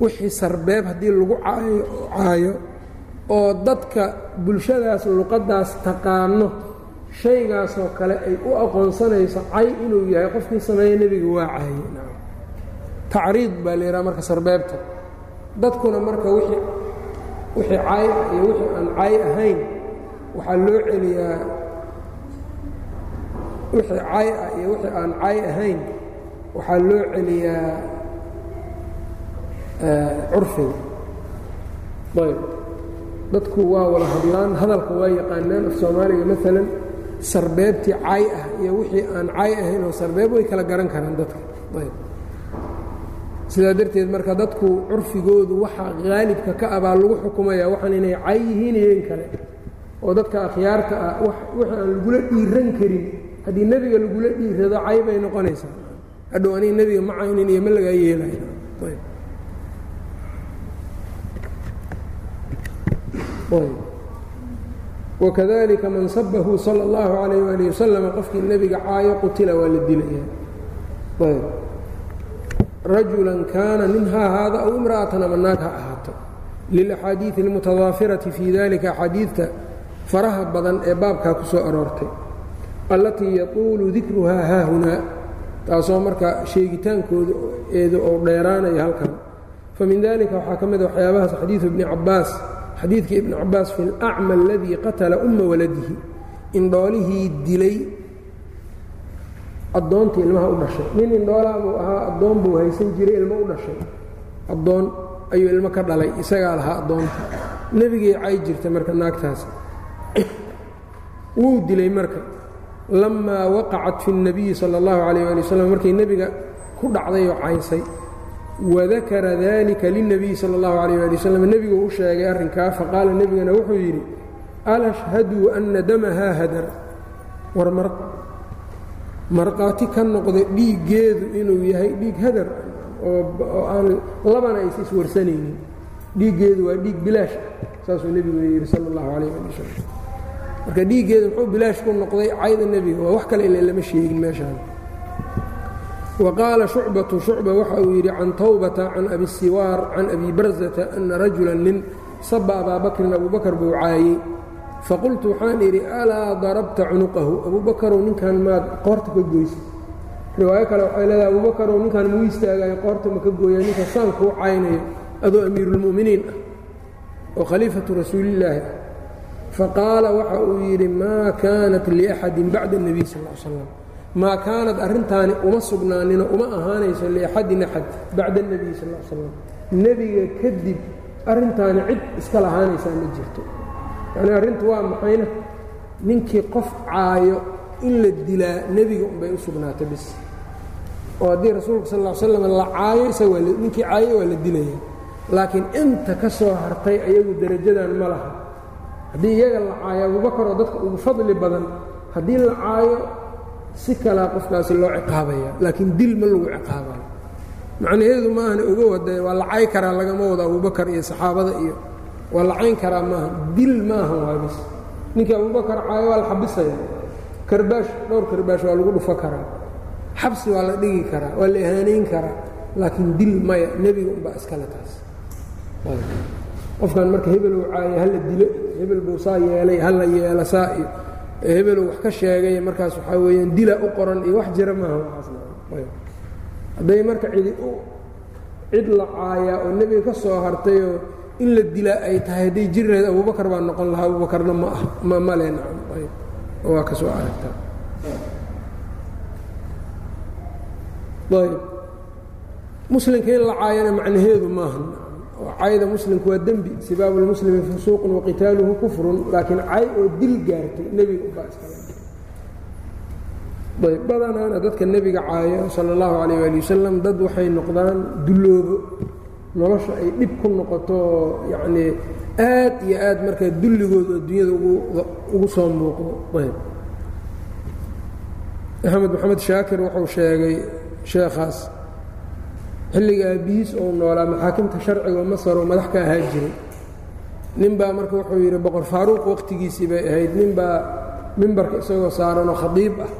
[SPEAKER 1] Wixii sarbeeb haddii lagu caayo oo dadka bulshadaas luqaddaas taqaano shaygaasoo kale ay u aqoonsanayso cay inuu yahay qofkii sameeya nebiga waa caaye tacriid baa la yidhaha marka sarbeebta. Dadkuna marka wixii caay ah iyo wixii aan caay ahayn waxaa loo celiyaa wixii caay ah iyo wixii aan caay ahayn waxaa loo celiyaa curfiga ayb. Dadku waa wada hadlaan hadalka waa yaqaanaan. Af soomaaliga maalan sarbeebtii caay ah iyo wixii aan caay ahayn oo sarbeeb way kala garan karaan dadka. Ayb sidaa darteed marka dadku curfigoodu waxa qaalibka ka abaa lagu xukumaya waxaan inay cay yihiin iyoin kale oo dadka akhyaarta ah waxa aan lagula dhiiran karin. Haddii nebiga lagula dhiirado cay bay noqonaysaa. Hadhow aniga nebiga ma caynin iyo ma lagaa yeelay. Wakadalika man sabahu sala allahu calayh waali wasalam qofkii nebiga caayo qutila waa la dilaya rajulan kaana nin ha ahaada aw imra'atan ama naag ha ahaato lilaxaadiidi almutadaafirati fii dalika axaadiidta faraha badan ee baabkaa ku soo aroortay allatii yatuulu dikruhaa haahunaa taasoo marka sheegitaankooda eeda oo dheeraanaya halkan famin dalika waxaa ka mid waxyaabahaas xadiiu bni cabaas xadiidkii ibni cabaas fi alacma aladii qatala umma waladihi in dhoolihii dilay addoonta ilmaha u dhashay. Nin indhoolaabuu ahaa addoon buu haysan jiray ilmo u dhashay. Addoon ayuu ilmo ka dhalay isagaa lahaa addoonta. Nebigii cay jirta marka naagtaas. Wuu dilay marka. Lamaa waqacat fi اnabiyi sala اllahu alayh ali wasalam markay nebiga ku dhacday oo caysay wadakara dalika lilnabiyi sala allahu alayh ali wasalam nebiguu u sheegay arrinkaa faqaala nebigana wuxuu yidhi alashhaduu ana damahaa hadar? Warmar markhaati ka noqda dhiiggeedu inuu yahay dhiig hadar oo aan labana aysa iswarsanaynin dhiiggeedu waa dhiig bilaash ah saasuu nebiguna yidhi sala allahu calayh ali wasalam marka dhiiggeedu muxuu bilaash ku noqday cayda nebiga waa wax kale ila lama sheegin meeshaan. Wa qaala shucbatu shucba waxa uu yidhi can tawbata can abi siwaar can abi barzata ana rajulan nin saba abaa bakrin abubakar buu caayey faqultu waxaan idhi alaa darabta cunuqahu? Abuubakarow ninkan maad qoorta ka goysa riwaayo kale waxay leedahay abuubakarow ninkaan muu istaagayo qoorta ma ka gooya? Ninka saan kuu caynayo adoo amiiruulmu'miniin ah oo khaliifatu rasuulillaahi ah. Faqaala waxa uu yidhi maa kaanat liaxadin bacda اnebiy sal l slam maa kaanad arrintaani uma sugnaanino uma ahaanayso liaxadin axad bacda اnebiy sal l slam nebiga kadib arrintaani cid iska lahaanaysaa ma jirto yacnii arrintu waa maxayna ninkii qof caayo in la dilaa nebiga unbay u sugnaatay bis. Oo haddii rasuulka sal ll slam la caayo isaga ninkii caayo waa la dilaya. Laakiin inta ka soo hartay ayagu derajadan ma laha. Haddii iyaga la caayo abubakar oo dadka ugu fadli badan haddii la caayo si kalaa qofkaasi loo ciqaabaya. Laakiin dil ma lagu ciqaabayo macnaheedu maahana oga wada waa la cay karaa lagama wado abubakar iyo saxaabada iyo waa la cayn karaa maaha. Dil maaha waa bis. Ninkii abubakar caayo waa la xabisaya. Karbaash dhowr karbaash waa lagu dhufo karaa. Xabsi waa la dhigi karaa waa la ihaanayn karaa. Laakiin dil maya nebiga unbaa iskale taas. Qofkan marka hebelow caayo hala dilo hebel buu saa yeelay hala yeela saa iyo hebelow wax ka sheegay markaas waxaa weeyaan dila u qoran iyo wax jira maaha. Waxaasnahadday marka cidi cid la caayaa oo nebiga ka soo hartayoo in la dilaa ay tahay hadday jiri lahayd abubakar baa noqon lahaa abubakarna ma ah ma male waa ka soo aragtaa ayb muslimka in la caayana macnaheedu maaha cayda muslimku waa dembi sibaabu lmuslimi fusuuqun waqitaaluhu kufrun laakiin cay oo dil gaartay nebiga ubaa iskayb badanaana dadka nebiga caayo sala allahu calayh ali wasalam dad waxay noqdaan dulloobo nolosha ay dhib ku noqoto yacnii aad iyo aad markaa dulligooda oo dunyada ugu soo muuqdo. Ayb. Axmed maxamed shaakir wuxuu sheegay sheekhaas xilliga aabihiis ou noolaa maxaakimta sharciga masar oo madax ka ahaa jiray. Nin baa marka wuxuu yidhi boqor faaruuq waqtigiisii bay ahayd. Nin baa mimbarka isagoo saaranoo khadiib ah.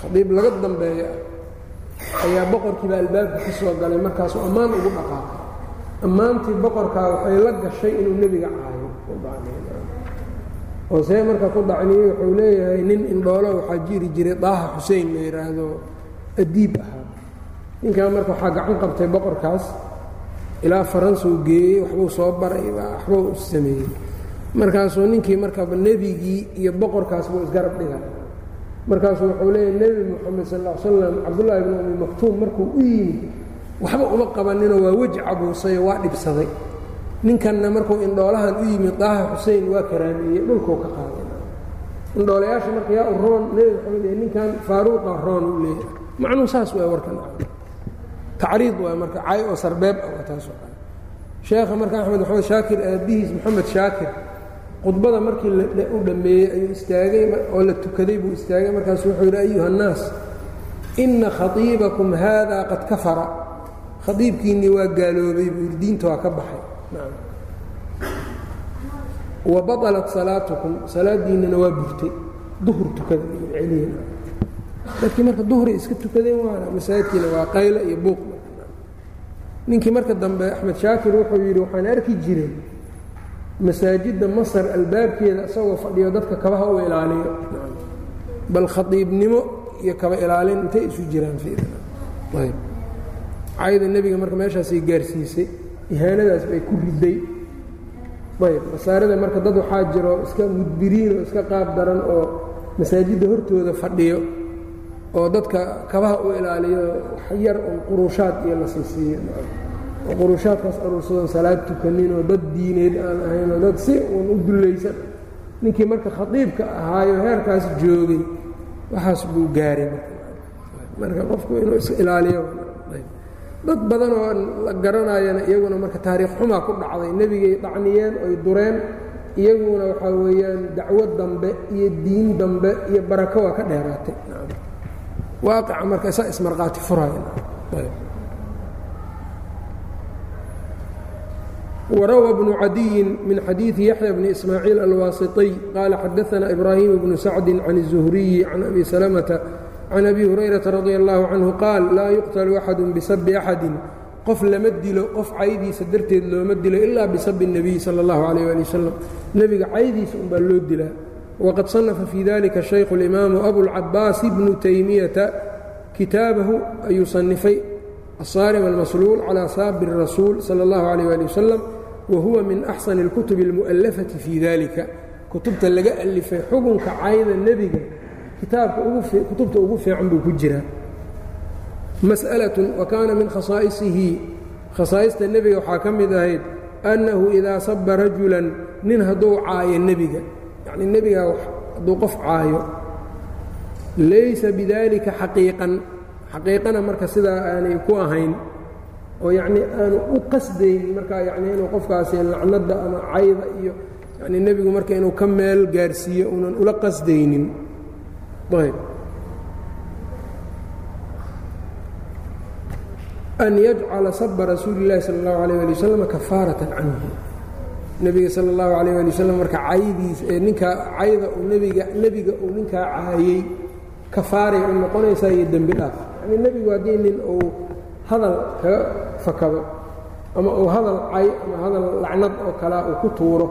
[SPEAKER 1] Khadiib laga dambeeyo ah ayaa boqorkiiba albaabka ka soo galay markaasuu ammaan ugu dhaqaaqay ammaantii boqorkaa waxay la gashay inuu nebiga caayo. See marka ku dacniyey wuxuu leeyahay nin indhoolo waxaa jiri jiray daaha xusein la yidhaahdo adiib ahaa ninkaa marka waxaa gacan qabtay boqorkaas ilaa faransuu geeyey waxbuu soo baray waxbuu sameeyey. Markaasuu ninkii markaba nebigii iyo boqorkaas buu isgarab dhigay markaasuu wuxuu leeyahy nebi moxamed sal l slam cabdullaahi bn umi maktuum markuu u yimid waxba uma qabaninoo waa weji cabuusayo waa dhibsaday. Ninkanna markuu indhoolahan u yimid daaha xusein waa karaameeyey dhulkuu ka qaaday. Indhoolayaasha marka yaa u roon nebi moxamed ee ninkan faaruuqa roon u leeyahay. Macnuu saas waa warkan tacriid waa marka cay oo sarbeeb ah waa sheekha marka axmed maxamed shaakir aabbihiis moxamed shaakir khudbada markii u dhammeeyey ayuu istaagay oo la tukaday buu istaagay. Markaasu wuxuu yidhi ayuha الnaas ina khaiibakum haada qad kafara khaiibkiinnii waa gaaloobay buu yidhi diinta waa ka baxay. Wa baطalat salaatukum salaadiinnana waa burtay. Duhur tukada celiya dadkii marka duhray iska tukadeen waana masaajidkiina waa qaylo iyo buuq. Ninkii marka dambe axmed shaakir wuxuu yidhi waxaan arki jiray masaajidda masar albaabkeeda isagoo fadhiyo dadka kabaha u ilaaliyo. Bal khadiibnimo iyo kaba ilaalin intay isu jiraan cayda nebiga marka meeshaasay gaarsiisay ihaanadaas bay ku riday. Ayb masaarida marka dad waxaa jiro iska mudbiriin oo iska qaab daran oo masaajidda hortooda fadhiyo oo dadka kabaha u ilaaliyo yar un quruushaad iyo la siisiiyo oo quruushaadkaas aruursadoon salaad tukanin oo dad diineed aan ahayn oo dad si uun u dullaysan ninkii marka khadiibka ahaayo heerkaas joogay waxaas buu gaaray marka qofku inuu is ilaaliyo dad badan oo la garanayana iyaguna marka taariikh xumaa ku dhacday nebigay dhacniyeen oy dureen iyaguna waxaa weeyaan dacwo dambe iyo diin dambe iyo barako waa ka dheeraatay waaqica marka isaa ismarqaati furaya وrawى بن عadي min xadيiثi yaحyى بن إسmاعيiل الwاسطي qال xadaثna إbrاhيم بن سacد عن الزهرiي عن أbي سلمة عن أbي هريرaةa رضي الله عنه qاal laa يqتل أxad بsب أxadi qof lama dilo qof caydiisa darteed looma dilo ilaa bisab النبي salى الlaه عليه aلي وsلم nebiga caydiisa unbaa loo dilaa وqad صنفa fي dalika شhaykh الإmaamu أbuالcabaas بن تaymiyaةa kitaabahu ayuu صنifay الصاarم الmasluul calى saabi الrasuul salى الlaه عليه aلي وsلم wahuwa min axsani اlkutubi اlmu'allafati fii dalika kutubta laga alifay xukunka cayda nebiga kitaabka kutubta ugu fiican buu ku jiraa mas'alaة wa kaana min khasaa'isihi. Khasaa'ista nebiga waxaa ka mid ahayd annahu idaa saba rajulan nin hadduu caayo nebiga. Yacnii nebiga hadduu qof caayo. Laysa bidalika xaqiiqan. Xaqiiqana marka sidaa aanay ku ahayn oo yacnii aanu u qasdaynin markaa yacnii inuu qofkaasi lacnadda ama cayda iyo yacnii nebigu marka inuu ka meel gaarsiiyo uunan ula qasdaynin an yajcala saba rasuuli اllahi sala اllahu alayh ali wasalam kafaaratan canhu nebiga sala اllahu alayh ali wasalam marka caydiisa ee ninkaa cayda uu nebiga nebiga uu ninkaa caayey kafaaray u noqonaysaa iyo dembi dhaaf yacnii nebigu haddii nin uu hadal kaga fakado ama uu hadal cay ama hadal lacnad oo kalea uu ku tuuro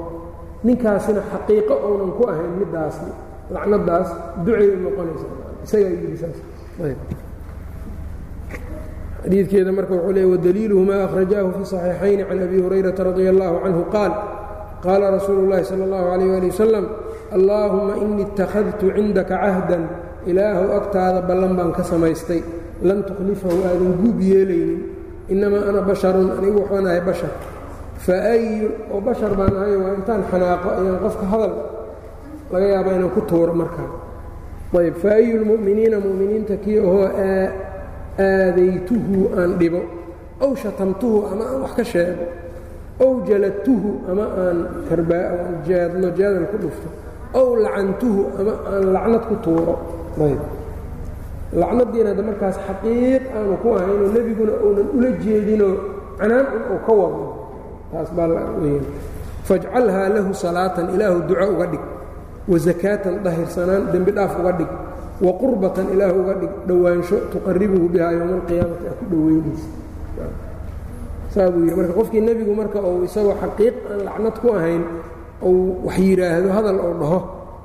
[SPEAKER 1] ninkaasina xaqiiqo uunan ku ahayn middaasi lacnadaas ducay u noqonaysa isagaa yidhi saas xadiidkeeda marka wuxuu leey wadaliiluhu ma akhrajaahu fi صaxiixayni can abi hurayrata radia allahu canhu qaal qaala rasuulu اllahi salى اllahu alayh ali wasalam allaahuma inii اtakhadtu cindaka cahdan ilaahu agtaada ballan baan ka samaystay lan tukhlifahu aadan guub yeelaynin innamaa ana basharun anigu waxaan ahay bashar faayu oo bashar baan ahay waa intaan xanaaqo ayaan qofka hadal laga yaaba inaan ku tuuro markaa ayb faayu lmu'miniina mu'miniinta kii ahoo aadaytuhu aan dhibo. Ow shatamtuhu ama aan wax ka sheego. Ow jaladtuhu ama aan karbaan jaadlo jaadal ku dhufto. Ow lacantuhu ama aan lacnad ku tuuro. Ayb lacnadiina hadda markaas xaqiiq aanu ku ahaynoo nebiguna uunan ula jeedinoo canaan un uu ka wado taas baa fajcalhaa lahu salaatan ilaahu duco uga dhig wa sakaatan dahirsanaan dembi dhaaf uga dhig wa qurbatan ilaahu uga dhig dhowaansho tuqaribuhu bihaa yowma alqiyaamati aa ku dhoweynaysa saa buu marka qofkii nebigu marka uu isagoo xaqiiq aan lacnad ku ahayn uu wax yidhaahdo hadal uu dhaho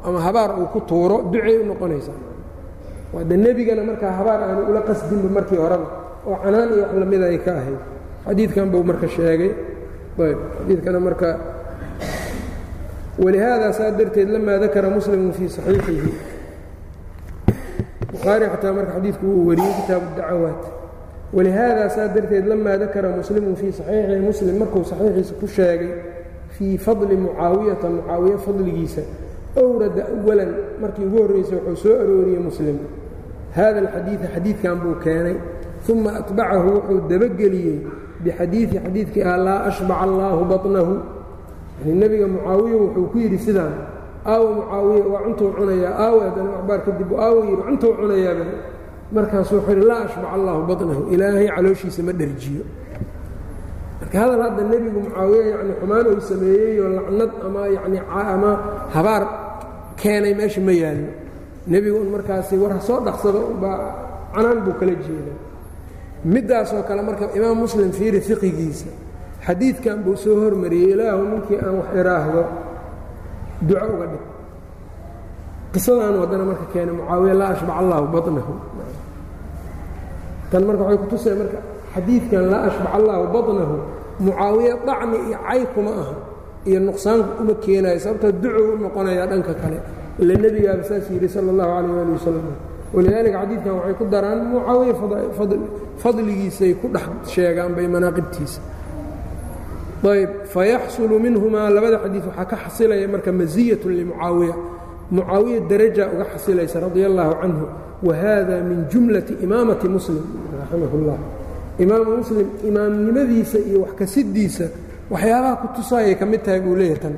[SPEAKER 1] ama habaar uu ku tuuro ducay u noqonaysaa. Waade nebigana markaa habaar aanu ula qasdinba markii horeba oo canaan iyo wax lamida ay ka ahayd. Xadiidkan buu marka sheegay. Ayb xadiidkana marka walihaada saa darteed lamaa dakara muslimu fii saxiixihi bukhaari xataa marka xadiidku uu wariyey kitaabu dacawaat walihaada saa darteed lamaa dakara muslimu fii saxiixihi muslim markuu saxiixiisa ku sheegay fii fadli mucaawiyata mucaawiye fadligiisa owrada awalan markii ugu horraysay wuxuu soo arooriyey muslim hada alxadiida xadiidkan buu keenay uma atbacahu wuxuu dabageliyey bixadiidi xadiidkii ah laa ashbaca allaahu baطnahu yani nebiga mucaawiya wuxuu ku yidhi sidaan aawa mucaawiya waa cuntuu cunayaa. Aawa haddana axbaar kadib aawa yidhi cuntuu cunayaaba markaasuu wuxuu yidhi laa ashbaca allaahu baطnahu ilaahay calooshiisa ma dherjiyo marka hadal hadda nebigu mucaawiya yani xumaan uu sameeyeyoo lacnad ama yani ama habaar keenay meesha ma yaallo nebigu un markaasi war soo dhaqsado baa canaan buu kala jeeda middaasoo kale marka imaam muslim fiiri fiqigiisa xadiidkan buu soo hormariyey ilaahu ninkii aan wax iraahdo duco uga dhig. Qisadaanu haddana marka keenay mucaawiya laa ashbac allaahu baطnahu tan marka waxay kutusay marka xadiidkan laa ashbac allaahu baطnahu mucaawiya dacni iyo cay kuma aha iyo nuqsaan uma keenaayo sababtaa ducow u noqonayaa dhanka kale. Ila nebigaaba saas yidhi sala allahu calayh ali wasalam walidaalika xadiidkan waxay ku daraan mucaawiya fadligiisay ku dhex sheegaan bay manaaqibtiisa ayb fayaxsulu minhumaa labada xadiid waxaa ka xasilaya marka masiyat limucaawiya mucaawiya. Daraja uga xasilaysa radia allaahu canhu wa hada min jumlati imaamati muslim raximah اllah imaamu muslim imaamnimadiisa iyo wax kasidiisa waxyaabaha ku tusaayay ka mid tahay buu leeyahay tan.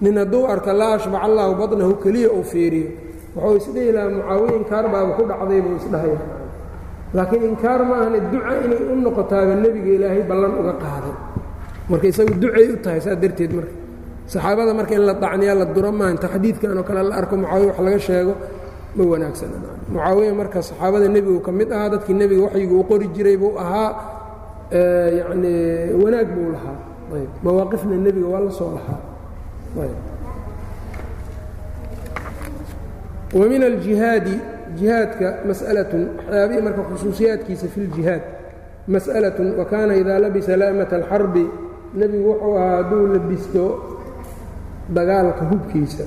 [SPEAKER 1] Nin hadduu arka laa ashbac allaahu baطnahu keliya uu fiiriyo. Wuxuu isdhihi lahaa mucaawiya inkaar baaba ku dhacday buu isdhahaya laakiin inkaar ma ahane duca inay u noqotaaba nebiga ilaahay ballan uga qaaday marka isagu ducay u tahay saa darteed marka. Saxaabada marka in la dacniyaa la duro maaha xadiidkan oo kale la arko mucaawiya wax laga sheego ma wanaagsana mucaawiya marka saxaabada nebigu ka mid ahaa dadkii nebiga waxyigu u qori jiray buu ahaa yacni wanaag buu lahaa. Ayb mawaaqifna nebiga waa la soo lahaa. Ayb. Wa min aljihaadi jihaadka mas'alatun waxyaabihii marka khusuusiyaadkiisa fi ljihaad mas'alatun wa kaana idaa labisa la'mata alxarbi nebigu wuxuu ahaa hadduu labisto dagaalka hubkiisa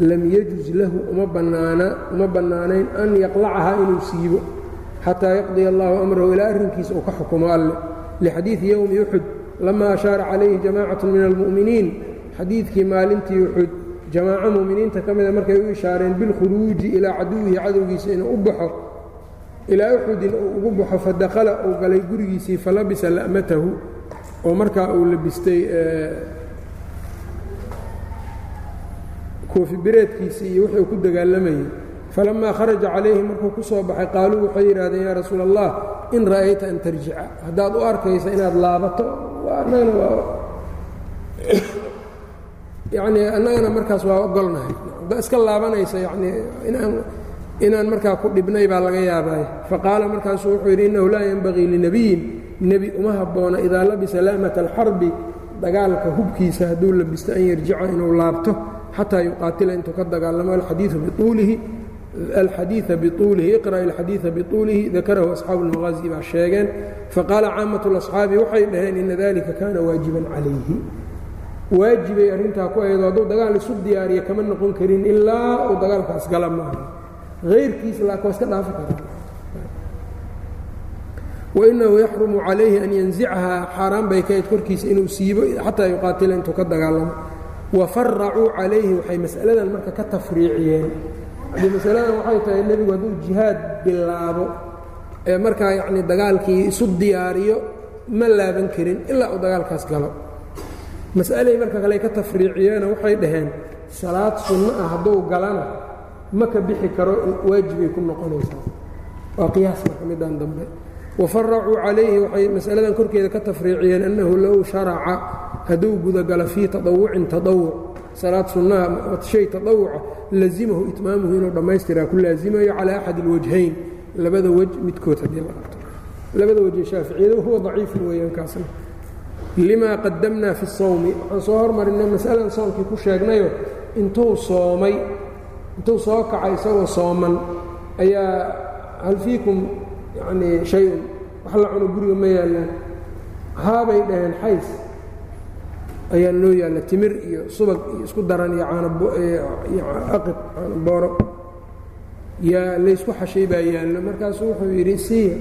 [SPEAKER 1] lam yajuz lahu uma bannaana uma bannaanayn an yaqlacahaa inuu siibo xataa yaqdiya allahu amrahu ilaa arrinkiisa uu ka xukumo alle. Lixadiidi yowmi uxud lama ashaara calayhi jamaacatu min almu'miniin. Xadiidkii maalintii uxud jamaaco mu'miniinta ka mida markay u ishaareen bilkhuruuji ilaa caduwihi cadowgiisa inuu u baxo. Ilaa uxudin uu ugu baxo fadakhala uu galay gurigiisii falabisa la'matahu oo markaa uu labistay koofi bireedkiisii iyo wuxuu ku dagaalamayey falamaa kharaja calayhi markuu ku soo baxay qaaluu waxay yidhahdeen yaa rasuula allah in ra'ayta an tarjica. Haddaad u arkaysa inaad laabato annagana annagana markaas waa ogolnahay. Iska laabanaysa yacnii inaan inaan markaa ku dhibnay baa laga yaabay. Faqaala markaasuu wuxuu yidhi innahu laa yenbagii linabiyin nebi uma habboona idaa labisa laamata alxarbi dagaalka hubkiisa hadduu labisto an yarjica inuu laabto xataa yuqaatila intuu ka dagaalamo alxadiia biuulihi iqra alxadiia biuulihi dakarahu asxaabu lmaqaazi baa sheegeen faqaala caamat lasxaabi waxay dhaheen ina dalika kaana waajiban calayhi. Waajibay arrintaa ku ayado hadduu dagaal isu diyaariya kama noqon karin ilaa uu dagaalkaas gala maaha. Hayrkiis laakwaa iska dhaafi karaa wainahu yaxrumu calayhi an yanzicahaa xaaraan bay kayd korkiisa inuu siibo xataa yuqaatila intuu ka dagaalamo wafaracuu calayhi waxay mas'aladan marka ka tafriiciyeen haddii masaladan waxay tahay nebigu hadduu jihaad bilaabo ee markaa yacnii dagaalkii isu diyaariyo ma laaban karin ilaa uu dagaalkaas galo mas'alay marka kale ka tafriiciyeena waxay dhaheen salaad sunno ah hadduu galana ma ka bixi karo waajibay ku noqonaysaa waa qiyaas marka midaan dambe wafaracuu calayhi waxay masaladan korkeeda ka tafriiciyeen annahu low sharaca hadduu gudagala fii taawucin taawuc salaad sunnaha shay taawuca lazimahu itmaamuhu inuu dhammaystiraa ku laazimayo calaa axad اlwajhayn labada wej midkood haddii la arto labada wejee shaaficiyadu huwa daciifun weeyaan limaa qadamnaa fi اsawmi waxaan soo hormarinay masalan soomkii ku sheegnayo intuu soomay intuu soo kaca isagoo sooman ayaa hal fiikum yani shayun wax la cuno guriga ma yaallaan haabay dhaheen xays. Ayaa loo yaalla timir iyo subag iyo isku daran iyo caanoaqid caano booro. Yaa laysku xashay baa yaallo. Markaasuu wuxuu yidhi siiya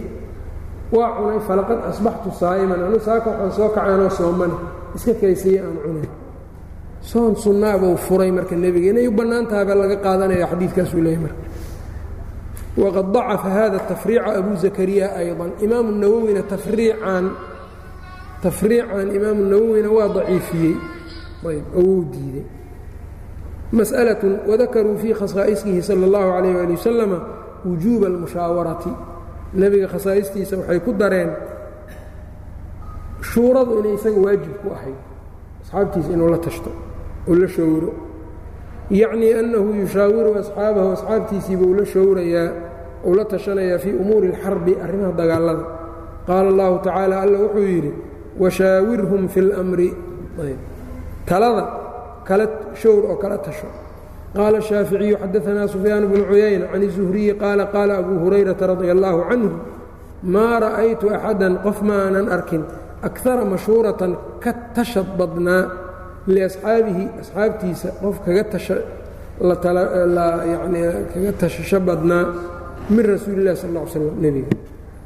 [SPEAKER 1] waa cunay falaqad asbaxtu saa'iman. Anu saaka waxaan soo kacaanoo soomane. Iska kaysiya aan cunay. Soon sunnaabuu furay marka nebiga. Inay u bannaan tahabaa laga qaadanaya xadiidkaasuu leeyahy marka waqad dacafa hada tafriica abu zakariya ayضan imaamu nawowina tafriican tafriican imaamu nawowina waa daciifiyey ayb oo wuu diiday masأlaة wadakaruu fii khasaa'isihi salى اllahu عalayh ali wasalama wujuuba اlmushaawarati nebiga khasaa'istiisa waxay ku dareen shuuradu inay isaga waajib ku ahayd asxaabtiisa inuu la tashto oo la showro yacnii annahu yushaawiru asxaabahu asxaabtiisiiba uu la showrayaa uu la tashanayaa fii umuuri اlxarbi arrimaha dagaalada qaala اllahu tacaala alla wuxuu yidhi washaawirhum fi اlmri talada kala showr oo kala tasho qaala الshaaficiyu xadaanaa sufyaan bnu cuyayna can الzuhriyi qaala qaala abu hurayrata radia allahu canhu maa ra'aytu axadan qof ma aanan arkin akara mashhuuratan ka tashad badnaa liasxaabihi asxaabtiisa qof kaga kaga tashasho badnaa min rasuuli lah sal sl nebiga.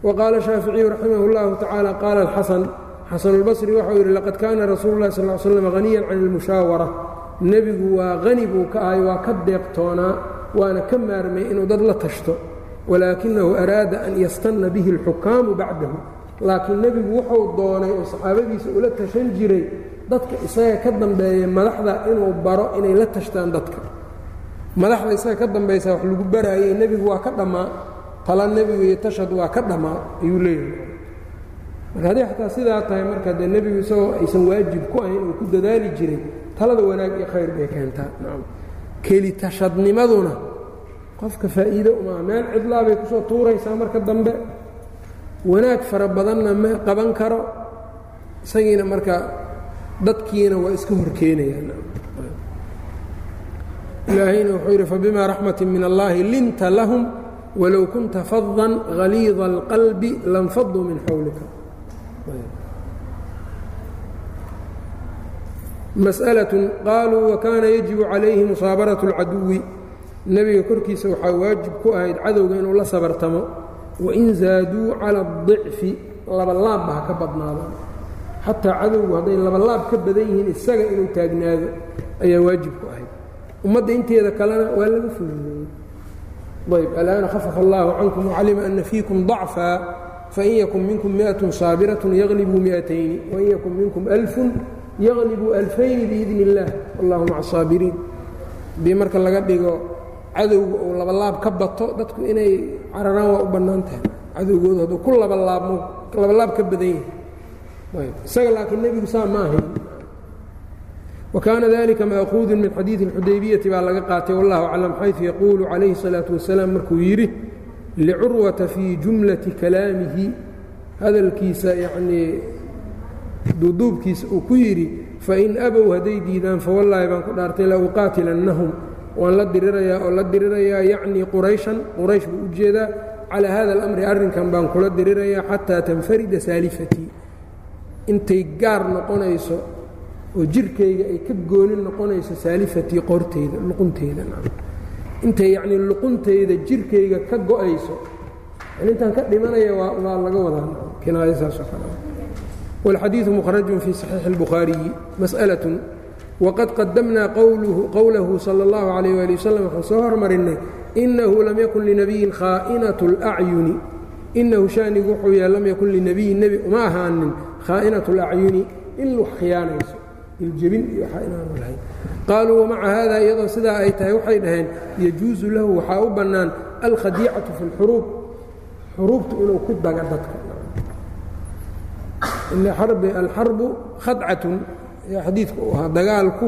[SPEAKER 1] Waqaala shaaficiyu raximah اllahu tacaala qaala xasan xasanulbasri waxau yidhi laqad kaana rasuulu lah sal slm haniyan can ilmushaawara nebigu waa hani buu ka ahay waa ka deeqtoonaa waana ka maarmay inuu dad la tashto. Walaakinahu araada an yastanna bihi اlxukaamu bacdahu. Laakiin nebigu wuxuu doonay oo saxaabadiisa ula tashan jiray dadka isaga ka dambeeya madaxda inuu baro inay la tashtaan dadka. Madaxda isaga ka dambaysa wax lagu baraayey nebigu waa ka dhammaa tala nebigu iyo tashad waa ka dhammaa ayuu leeyahay. Marka haddii xataa sidaa tahay marka dee nebigu isagoo aysan waajib ku ahayn uu ku dadaali jiray talada wanaag iyo khayr bay keentaa. Keli tashadnimaduna qofka faa'iido umaa meel cidlaabay ku soo tuuraysaa marka dambe. Wanaag fara badanna ma qaban karo. Isagiina marka dadkiina waa iska horkeenayaan ilaahayna wuxuu yidhi fabima raxmati min allahi linta lahum walow kunta fadan haliida اlqalbi lanfaduu min xawlika masأlaة qaaluu wakaana yajibu calayhi musaabaraة اlcaduwi nebiga korkiisa waxaa waajib ku ahayd cadowga inuu la sabartamo wain zaaduu cala الضicfi labalaabba ha ka badnaadaan xataa cadowgu hadday labalaab ka badan yihiin isaga inuu taagnaado ayaa waajib ku ahayd. Ummadda inteeda kalena waa laga fogeeyey ayb alaana khafaf allaahu cankum wacalima ana fiikum dacfaa fain yakun minkum miatun saabiratun yaglibuu miatayni wain yakun minkum alfun yaglibuu alfayni biidn illaah wallahu maca asaabiriin haddii marka laga dhigo cadowga uu labalaab ka bato dadku inay cararaan waa u bannaan tahay cadowgoodu hadduu ku labalaabmo labalaab ka badan yahay isaga laakiin nebigu saa ma ahayn wakaana dalika maaquudun min xadiidi اlxudaybiyati baa laga qaatay wallahu aclam xayثu yaquulu calayhi الsalaaةu wasalaam markuu yidhi licurwata fii jumlati kalaamihi hadalkiisa yanii duuduubkiisa uu ku yidhi fain abow hadday diidaan fawallaahi baan ku dhaartay la uqaatilannahum waan la dirirayaa oo la dirirayaa yacnii qurayshan quraysh buu u jeedaa calaa hada alamri arrinkan baan kula dirirayaa xataa tanfarida saalifatii intay gaar noqonayso oo jirkayga ay ka goonin noqonayso saalifatii qorteyda luqunteyda intay yacnii luquntayda jirkayga ka go-ayso intaan ka dhimanaya waa waa laga wadaa kinaayo saasoo kale والxadيiث مkرج في صحيiح البخhاaرiي مسألة وqad qadمna qowlahu slى الlaه عليه وaلي وsلم waxaan soo hormarinay إنahu lam ykun لنبiيi khاaئnaة الأعyuni inahu شhaanigu wuxuu yahay lam yakun لنebiyin nebi uma ahaanin khاaئnaة الأعyuni in wax khiyaanayso iljebin iyo waxa inaanu lahayn qaaluu وmaca hada iyadoo sidaa ay tahay waxay dhaheen يجuuزu lahu waxaa u bannaan alkhadiicaةu في الxuruub xuruubtu inuu ku daga dadka alxarbu khadcatun xadiidku u ahaa dagaalku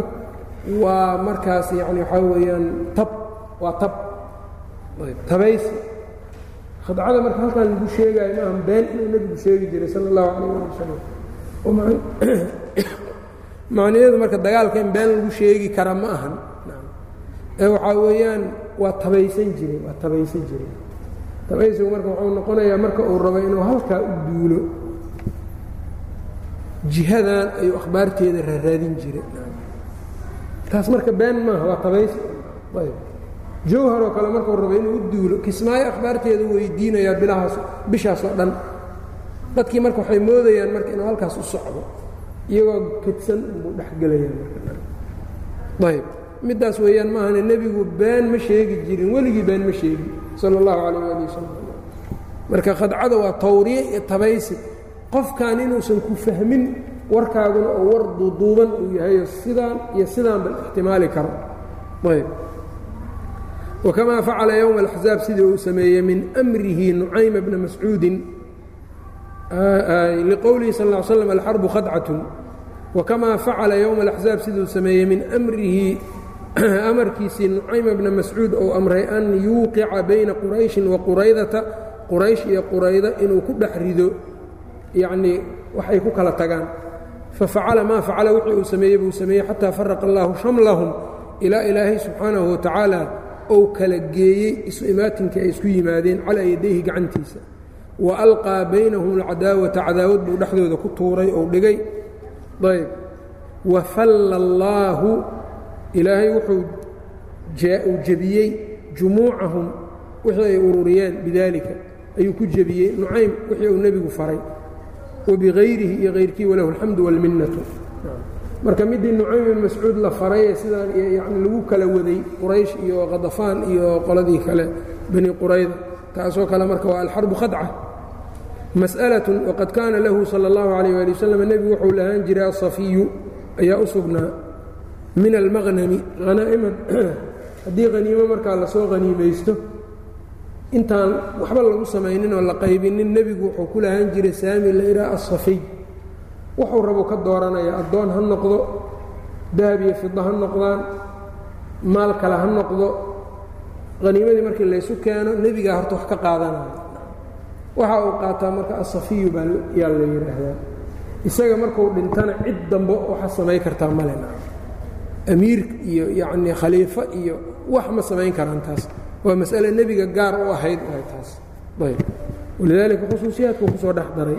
[SPEAKER 1] waa markaas yani waxaa weeyaan tab waa tab tabaysi khadcada marka halkan lagu sheegaayo maaha been inuu nebigu sheegi jiray sala اllahu calayh ali wasalam macnaheedu marka dagaalka in been lagu sheegi kara ma ahan. Ee waxaa weeyaan waa tabaysan jiray waa tabaysan jiray. Tabaysigu marka wuxuu noqonayaa marka uu rabo inuu halkaa u duulo. Jihadan ayuu akhbaarteeda raaraadin jiray. Taas marka been maaha waa tabaysi jawhar oo kale markuu rabo inuu u duulo kismaayo akhbaarteeda weydiinayaa bilahaas bishaas oo dhan. Dadkii marka waxay moodayaan marka inuu halkaas u socdo iyagoo kadsan unbuu dhexgelayaan middaas weeyaan maahane nebigu been ma sheegi jirin weligii been ma sheegin sala اllahu calayh ali wasalam marka khadcada waa tawriye iyo tabaysi qofkan inuusan ku fahmin warkaaguna oo war duuduuban uu yahayo sidaan iyo sidaanba ixtimaali karo. Ayb wakamaa facala yowma alaxzaab sidii uu sameeyey min amrihi nucayma bna mascuudin liqowlihi sal ll slam alxarbu khadcatun wakamaa facala yowma alaxzaab siduu sameeyey min amrihi amarkiisii nucayma bna mascuud ou amray an yuuqica bayna qurayshin wa quraydata quraysh iyo qurayda inuu ku dhex rido yacnii waxay ku kala tagaan fafacala maa facala wixii uu sameeyey buu sameeyey xataa faraqa allaahu shamlahum ilaa ilaahay subxaanahu watacaala ou kala geeyey isu ay isku yimaadeen calaa yadayhi gacantiisa. Wa alqaa baynahum alcadaawata cadaawad buu dhexdooda ku tuuray ou dhigay. Ayb wa falla allaahu ilaahay wuxuu uu jebiyey jumuucahum wixii ay ururiyeen bidaalika. Ayuu ku jebiyey nucaym wixii uu nebigu faray. Wbigayrihi iyo hayrkii walahu alxamdu wاlminnatu marka midii nucaym bin mascuud la faray ee sidaan yani lagu kala waday quraysh iyo khadafaan iyo qoladii kale bani qurayda taasoo kale marka waa alxarbu khadca masأlaة waqad kaana lahu salى اllahu عalيyه ali waslm nebigu wuxuu lahaan jiray asafiyu ayaa u sugnaa min almaqnami haddii haniimo markaa lasoo haniimaysto intaan waxba lagu samaynin oo la qaybinin nebigu wuxuu ku lahaan jiray saami la idhaha asafiy wuxuu rabu ka dooranaya addoon ha noqdo dahab iyo fida ha noqdaan maal kale ha noqdo haniimadii markii laysu keeno nebigaa horta wax ka qaadanaya waxa uu qaataa marka asafiyu baa yaa la yidhaahdaa isaga markuu dhintana cid dambe waxa samayn kartaa malena amiir iyo yacnii khaliifo iyo wax ma samayn karaan taas. Waa mas'ale nebiga gaar u ahayd ahay taas. Ayb. Walidaalika khusuusiyaadkuu ku soo dhex daray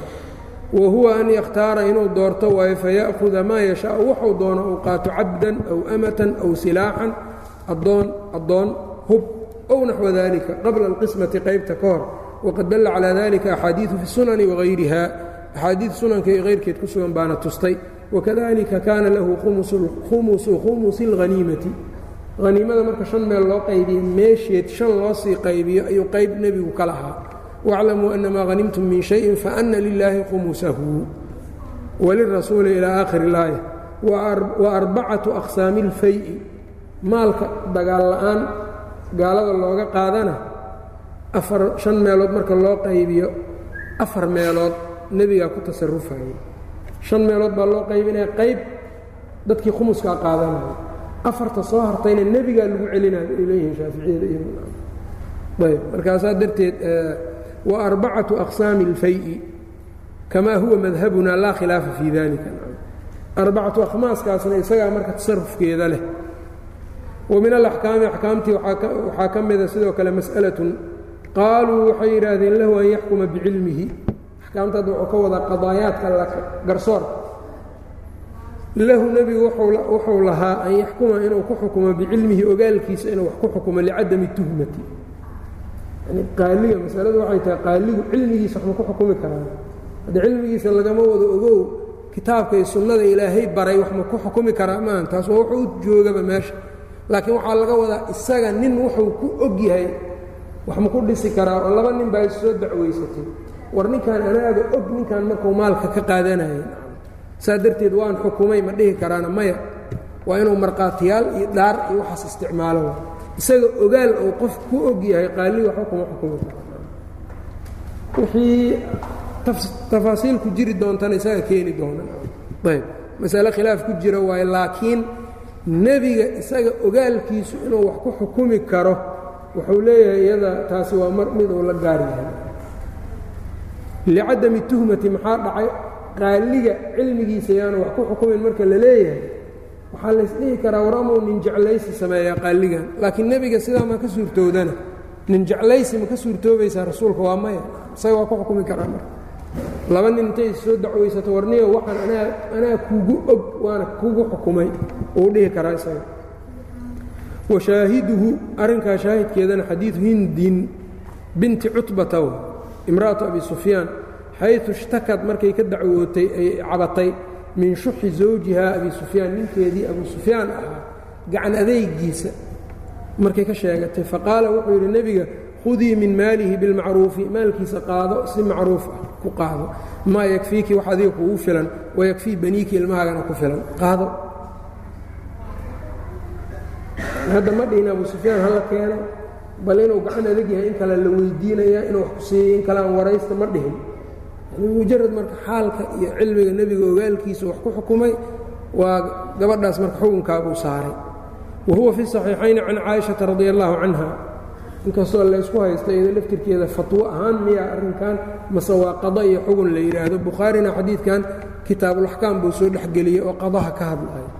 [SPEAKER 1] wa huwa an yakhtaara inuu doorto waayo faya'huda maa yashaau wuxuu doono uu qaato cabdan aw amatan aw silaaxan addoon addoon hub ow naxwa dalika qabla alqismati qaybta ka hor. Waqad dalla calaa dalika axaadiidu fi sunani wagayriha axaadiid sunanka iyo hayrkeed ku sugan baana tustay. Wakadalika kaana lahu khumusu khumusi اlhaniimati haniimada marka shan meel loo qaybiyo meesheed shan loo sii qaybiyo ayuu qayb nebigu ka lahaa wاclamuu anamaa hanimtum min shayin faana lilaahi khumusahu walirasuuli ilaa aakhiri اlaaya waarbacatu aqsaami اlfay-i maalka dagaal la'aan gaalada looga qaadana afar shan meelood marka loo qaybiyo afar meelood nebigaa ku tasarufayay shan meelood baa loo qaybinaya qayb dadkii khumuskaa qaadanaya afarta soo hartayna nebigaa lagu celinayo ay leeyihiin shaaficiyada iyayb markaasaa darteed arbacatu aqsaami اlfay-i kamaa huwa madhabuna laa khilaafa fii dalika arbacatu akhmaaskaasna isagaa marka tasarufkeeda leh wa min alaxkaami axkaamtii waxaa ka mida sidoo kale mas'alatun qaaluu waxay yidhaahdeen lahu an yaxkuma bicilmihi axkaamta hadda wuxuu ka wadaa qadaayaadka garsoorka lahu nebigu wuxuu lahaa an yaxkuma inuu ku xukumo bicilmihi ogaalkiisa inuu wax ku xukumo licadami tuhmati qaaliga masaladu waxay tahay qaaligu cilmigiisa waxma ku xukumi karaan. Hadda cilmigiisa lagama wado ogow kitaabka iyo sunnada ilaahay baray wax ma ku xukumi karaa maaha taas waa wuxuu u joogaba meesha. Laakiin waxaa laga wadaa isaga nin wuxuu ku og yahay wax ma ku dhisi karaa oo laba nin baa issoo dacwaysatay. War ninkan anaaga og ninkan markuu maalka ka qaadanaya saa darteed waan xukumay ma dhihi karaana maya. Waa inuu markhaatiyaal iyo dhaar iyo waxaas isticmaalo isaga ogaal uu qof ku og yahay qaaliga waxba kuma wixii tafaasiil ku jiri doontana isaga keeni doona. Ayb. Masale khilaaf ku jira waaye laakiin nebiga isaga ogaalkiisu inuu wax ku xukumi karo wuxuu leeyahay iyada taasi waa mar mid uu la gaar yahay. Licadami tuhmati maxaa dhacay? Qaaliga cilmigiisa yaanu wax ku xukumin marka la leeyahay waxaa laysdhihi karaa waramuu nin jeclaysi sameeyaa qaaligan. Laakiin nebiga sidaa ma ka suurtoodana. Nin jeclaysi ma ka suurtoobaysaa rasuulka waa maya. Isaga waa ku xukumi karaa marka laba nin intay soo dacwaysato warniyo waxaan anaa anaa kugu og waana kugu xukumay. Uu dhihi karaa isaga. Wa shaahiduhu arrinkaa shaahidkeedana xadiidu hindin binti cutbata imra'atu abi sufyaan xaytu ishtakad markay ka dacwootay ay cabatay min shuxi zawjihaa abi sufyaan ninkeedii abu sufyaan ahaa gacan adeygiisa markay ka sheegatay. Faqaala wuxuu yidhi nebiga khudii min maalihi bilmacruufi. Maalkiisa qaado si macruuf ah ku qaado. Maa yakfiiki wax adiga kugu filan. Wayakfii baniiki ilmahaagana ku filan. Qaado. Hadda ma dhihin abu sufyaan hala keeno bal inuu gacan adag yahay in kale la weydiinayaa inuu wax ku siiyey in kale aan waraysta ma dhihin mujarad marka xaalka iyo cilmiga nebiga ogaalkiisa wax ku xukumay. Waa gabadhaas marka xukunkaabuu saaray. Wa huwa fi صaxiixayni can caaishata radi allahu canha. Inkastoo laysku haysta iyado laftirkeeda fatwo ahaan miyaa arrinkan mase waa qada iyo xugun la yidhaahdo bukhaarina xadiidkan kitaabulaxkaam buu soo dhexgeliyey oo qadaha ka hadlaya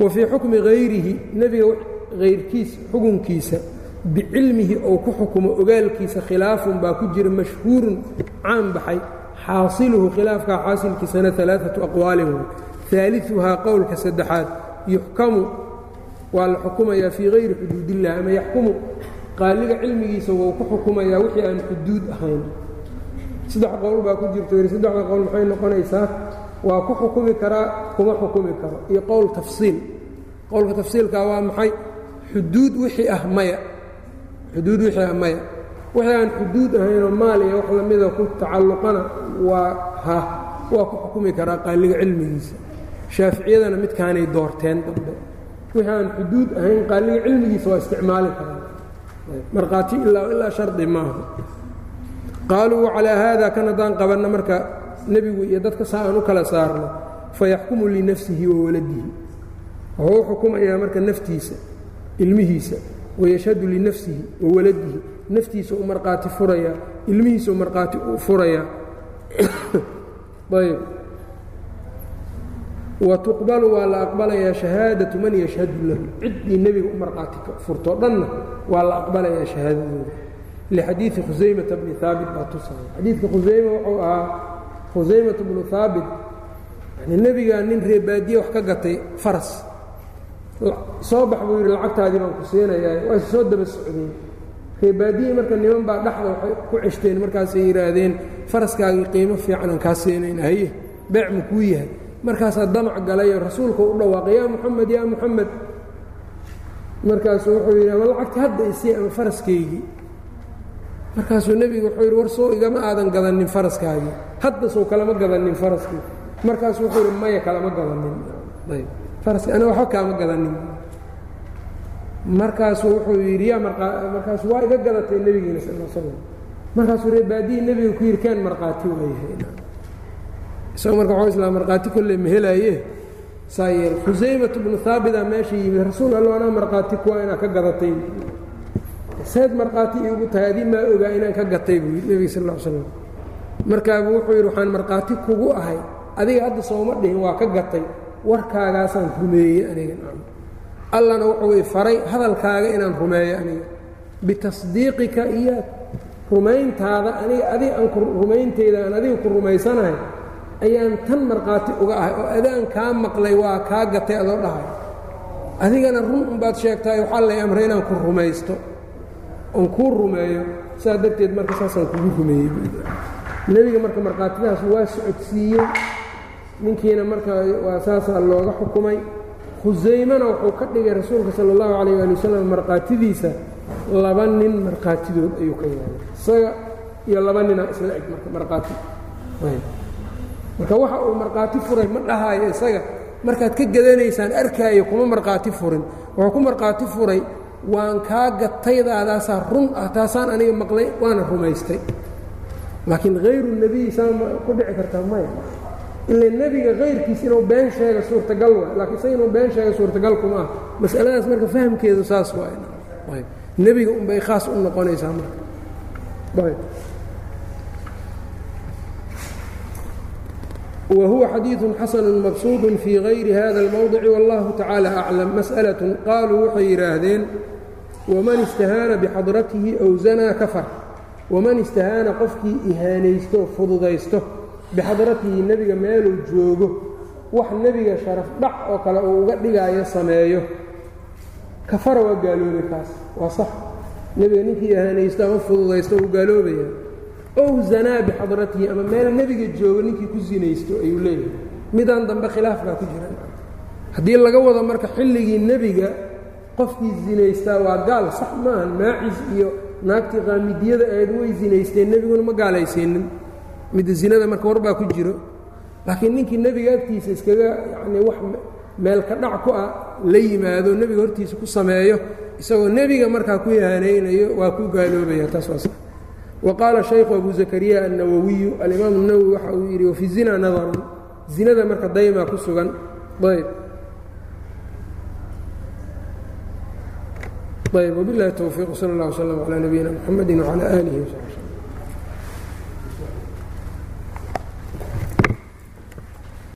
[SPEAKER 1] wa fii xukmi hayrihi nebiga hayrkiisa xukunkiisa bicilmihi ou ku xukumo ogaalkiisa khilaafun baa ku jira mashhuurun caan baxay xaasiluhu khilaafkaa xaasilkiisana alaaatu aqwaalin wey aaliuhaa qowlka saddexaad yuxkamu waa la xukumayaa fii hayri xuduudillah ama yaxkumu. Qaaliga cilmigiisa wou ku xukumayaa wixii aan xuduud ahayn. Saddex qowl baa ku jirto saddexda qowl maxay noqonaysaa? Waa ku xukumi karaa kuma xukumi karo. Iyo qowl tafsiil. Qowlka tafsiilkaa waa maxay? Xuduud wixii ah maya. Xuduud wixii ah maya wixii aan xuduud ahaynoo maal iyo wax lamida ku tacalluqana waa ha waa ku xukumi karaa qaaliga cilmigiisa. Shaaficiyadana midkaanay doorteen dambe. Wixii aan xuduud ahayn qaaliga cilmigiisa waa isticmaali karaa. Markhaati ilaa ilaa shardi maaha. Qaaluu wacalaa haada kan haddaan qabanno marka nebigu iyo dadka saa aan u kala saarno fayaxkumu linafsihi wa waladihi. Wuxuu u xukumayaa marka naftiisa ilmihiisa wayashhadu linafsihi wa naftiisa u markhaati furayaa ilmihiisa u markhaati u furayaa ayb wa tuqbalu waa la aqbalayaa shahaadatu man yashhadu lahu ciddii nebiga u markhaati furto dhanna waa la aqbalayaa shahaadadooda lixadiidi khusaymata bni haabit baa tusaya xadiidka khusayma wuxuu ahaa khusaymata bnu haabit yani nebigaa nin reebaadiye wax ka gatay faras soo bax buu yidhi lacagtaadii baan ku siinayaa waa soo daba socdeen reebaadiye marka niman baa dhexda waxay ku ceshteen markaasay yidhaahdeen faraskaagii qiimo fiicanaan kaa siinayna haye beec ma kuu yahay. Markaasaa damac galayoo rasuulka u dhawaaqay yaa muxamed yaa muxamed markaasuu wuxuu yidhi ama lacagta hadda isii ama faraskaygii. Markaasuu nebigu wuxuu yidhi war soo igama aadan gadanin faraskaagii. Hadda soo kalama gadanin faraskii. Markaasuu wuxuu yidhi maya kalama gadanin ayb faraski ana waxba kaama gadanin. Markaasuu wuxuu yidhi yaa markaasu waa iga gadatay nebigiina sal slam markaasuu reebaadihii nebiga ku yidhi keen markhaati waayahay isagoo marka waxuu islaa markhaati kolley ma helaaye? Saa yeel khusaymatu bnu haabita meesha yimid rasuul allo anaa markhaati kuwa inaad ka gadatay. Seed markhaati iigu tahay adii maa ogaa inaan ka gatay buu yidhi nebiga sal l slam markaabuu wuxuu yidhi waxaan markhaati kugu ahay adiga hadda sooma dhihin waa ka gatay warkaagaasaan rumeeyey aniga. Allana wuxuu faray hadalkaaga inaan rumeeyo aniga. Bitasdiiqika iyo rumayntaada aniga adiga aan rumaynteyda aan adiga ku rumaysanahay ayaan tan markhaati uga ahay oo adaan kaa maqlay waa kaa gatay adoo dhahay. Adigana run unbaad sheegtaay waxaa lay amray inaan ku rumaysto. Oon kuu rumeeyo saa darteed marka saasaan kugu rumeeyey nebiga marka markhaatidaas waa socodsiiyey ninkiina marka waa saasaa looga xukumay. Khusaymana wuxuu ka dhigay rasuulka sala allahu calayh ali wasalam markhaatidiisa laba nin markhaatidood ayuu ka yeelay isaga iyo laba ninaa isla eg marka markhaati marka waxa uu markhaati furay ma dhahaayo isaga. Markaad ka gadanaysaan arkaayo kuma markhaati furin. Wuxuu ku markhaati furay waan kaa gataydaadaasaa run ah taasaan aniga maqlay waana rumaystay. Laakiin hayru nebiyi saa ku dhici kartaa maya ila nebiga kayrkiis inuu been sheega suurtagal waay laakiin isaga inuu been sheega suurtagal kuma ah masaladaas marka fahamkeedu saas waay nebiga unbay khaas u noqonaysaa marka وهuوa xadيiث xasن mabsuuط fي غayri hada الmوضع والlah taعaalى أعلم masألة qaaluu waxay yidhaahdeen وman اstahaana bxadratihi أw zanaa kafar waman istahaana qofkii ihaanaysto fududaysto bixadratihi nebiga meeluu joogo wax nebiga sharaf dhac oo kale uu uga dhigaayo sameeyo kafara waa gaaloobay kaas waa sax nebiga ninkii ihaanaysto ama fududaysto uu gaaloobaya ow zanaa bixadratihi ama meel nebiga joogo ninkii ku sinaysto ayuu leeyahay midaan dambe khilaaf baa ku jira haddii laga wado marka xilligii nebiga qofkii zinaystaa waa gaal sax maahan maacis iyo naagtii qaamidiyada ahayd way zinaysteen nebiguna ma gaalaysiinin mid zinada marka warbaa ku jiro. Laakiin ninkii nebiga agtiisa iskaga yanii wax meel ka dhac ku ah la yimaado nebiga hortiisa ku sameeyo isagoo nebiga markaa ku yahanaynayo waa ku gaaloobaya taas waa sa wa shaykhu abu zakariya annawawiyu alimaamu nawowi waxa uu yidhi wafi zina nadarun zinada marka daymaa ku sugan. Ayb ayb wabilahi towfiiq sal اllah wslm calaa nabiyina mxamedi wcalaa aalihi wsab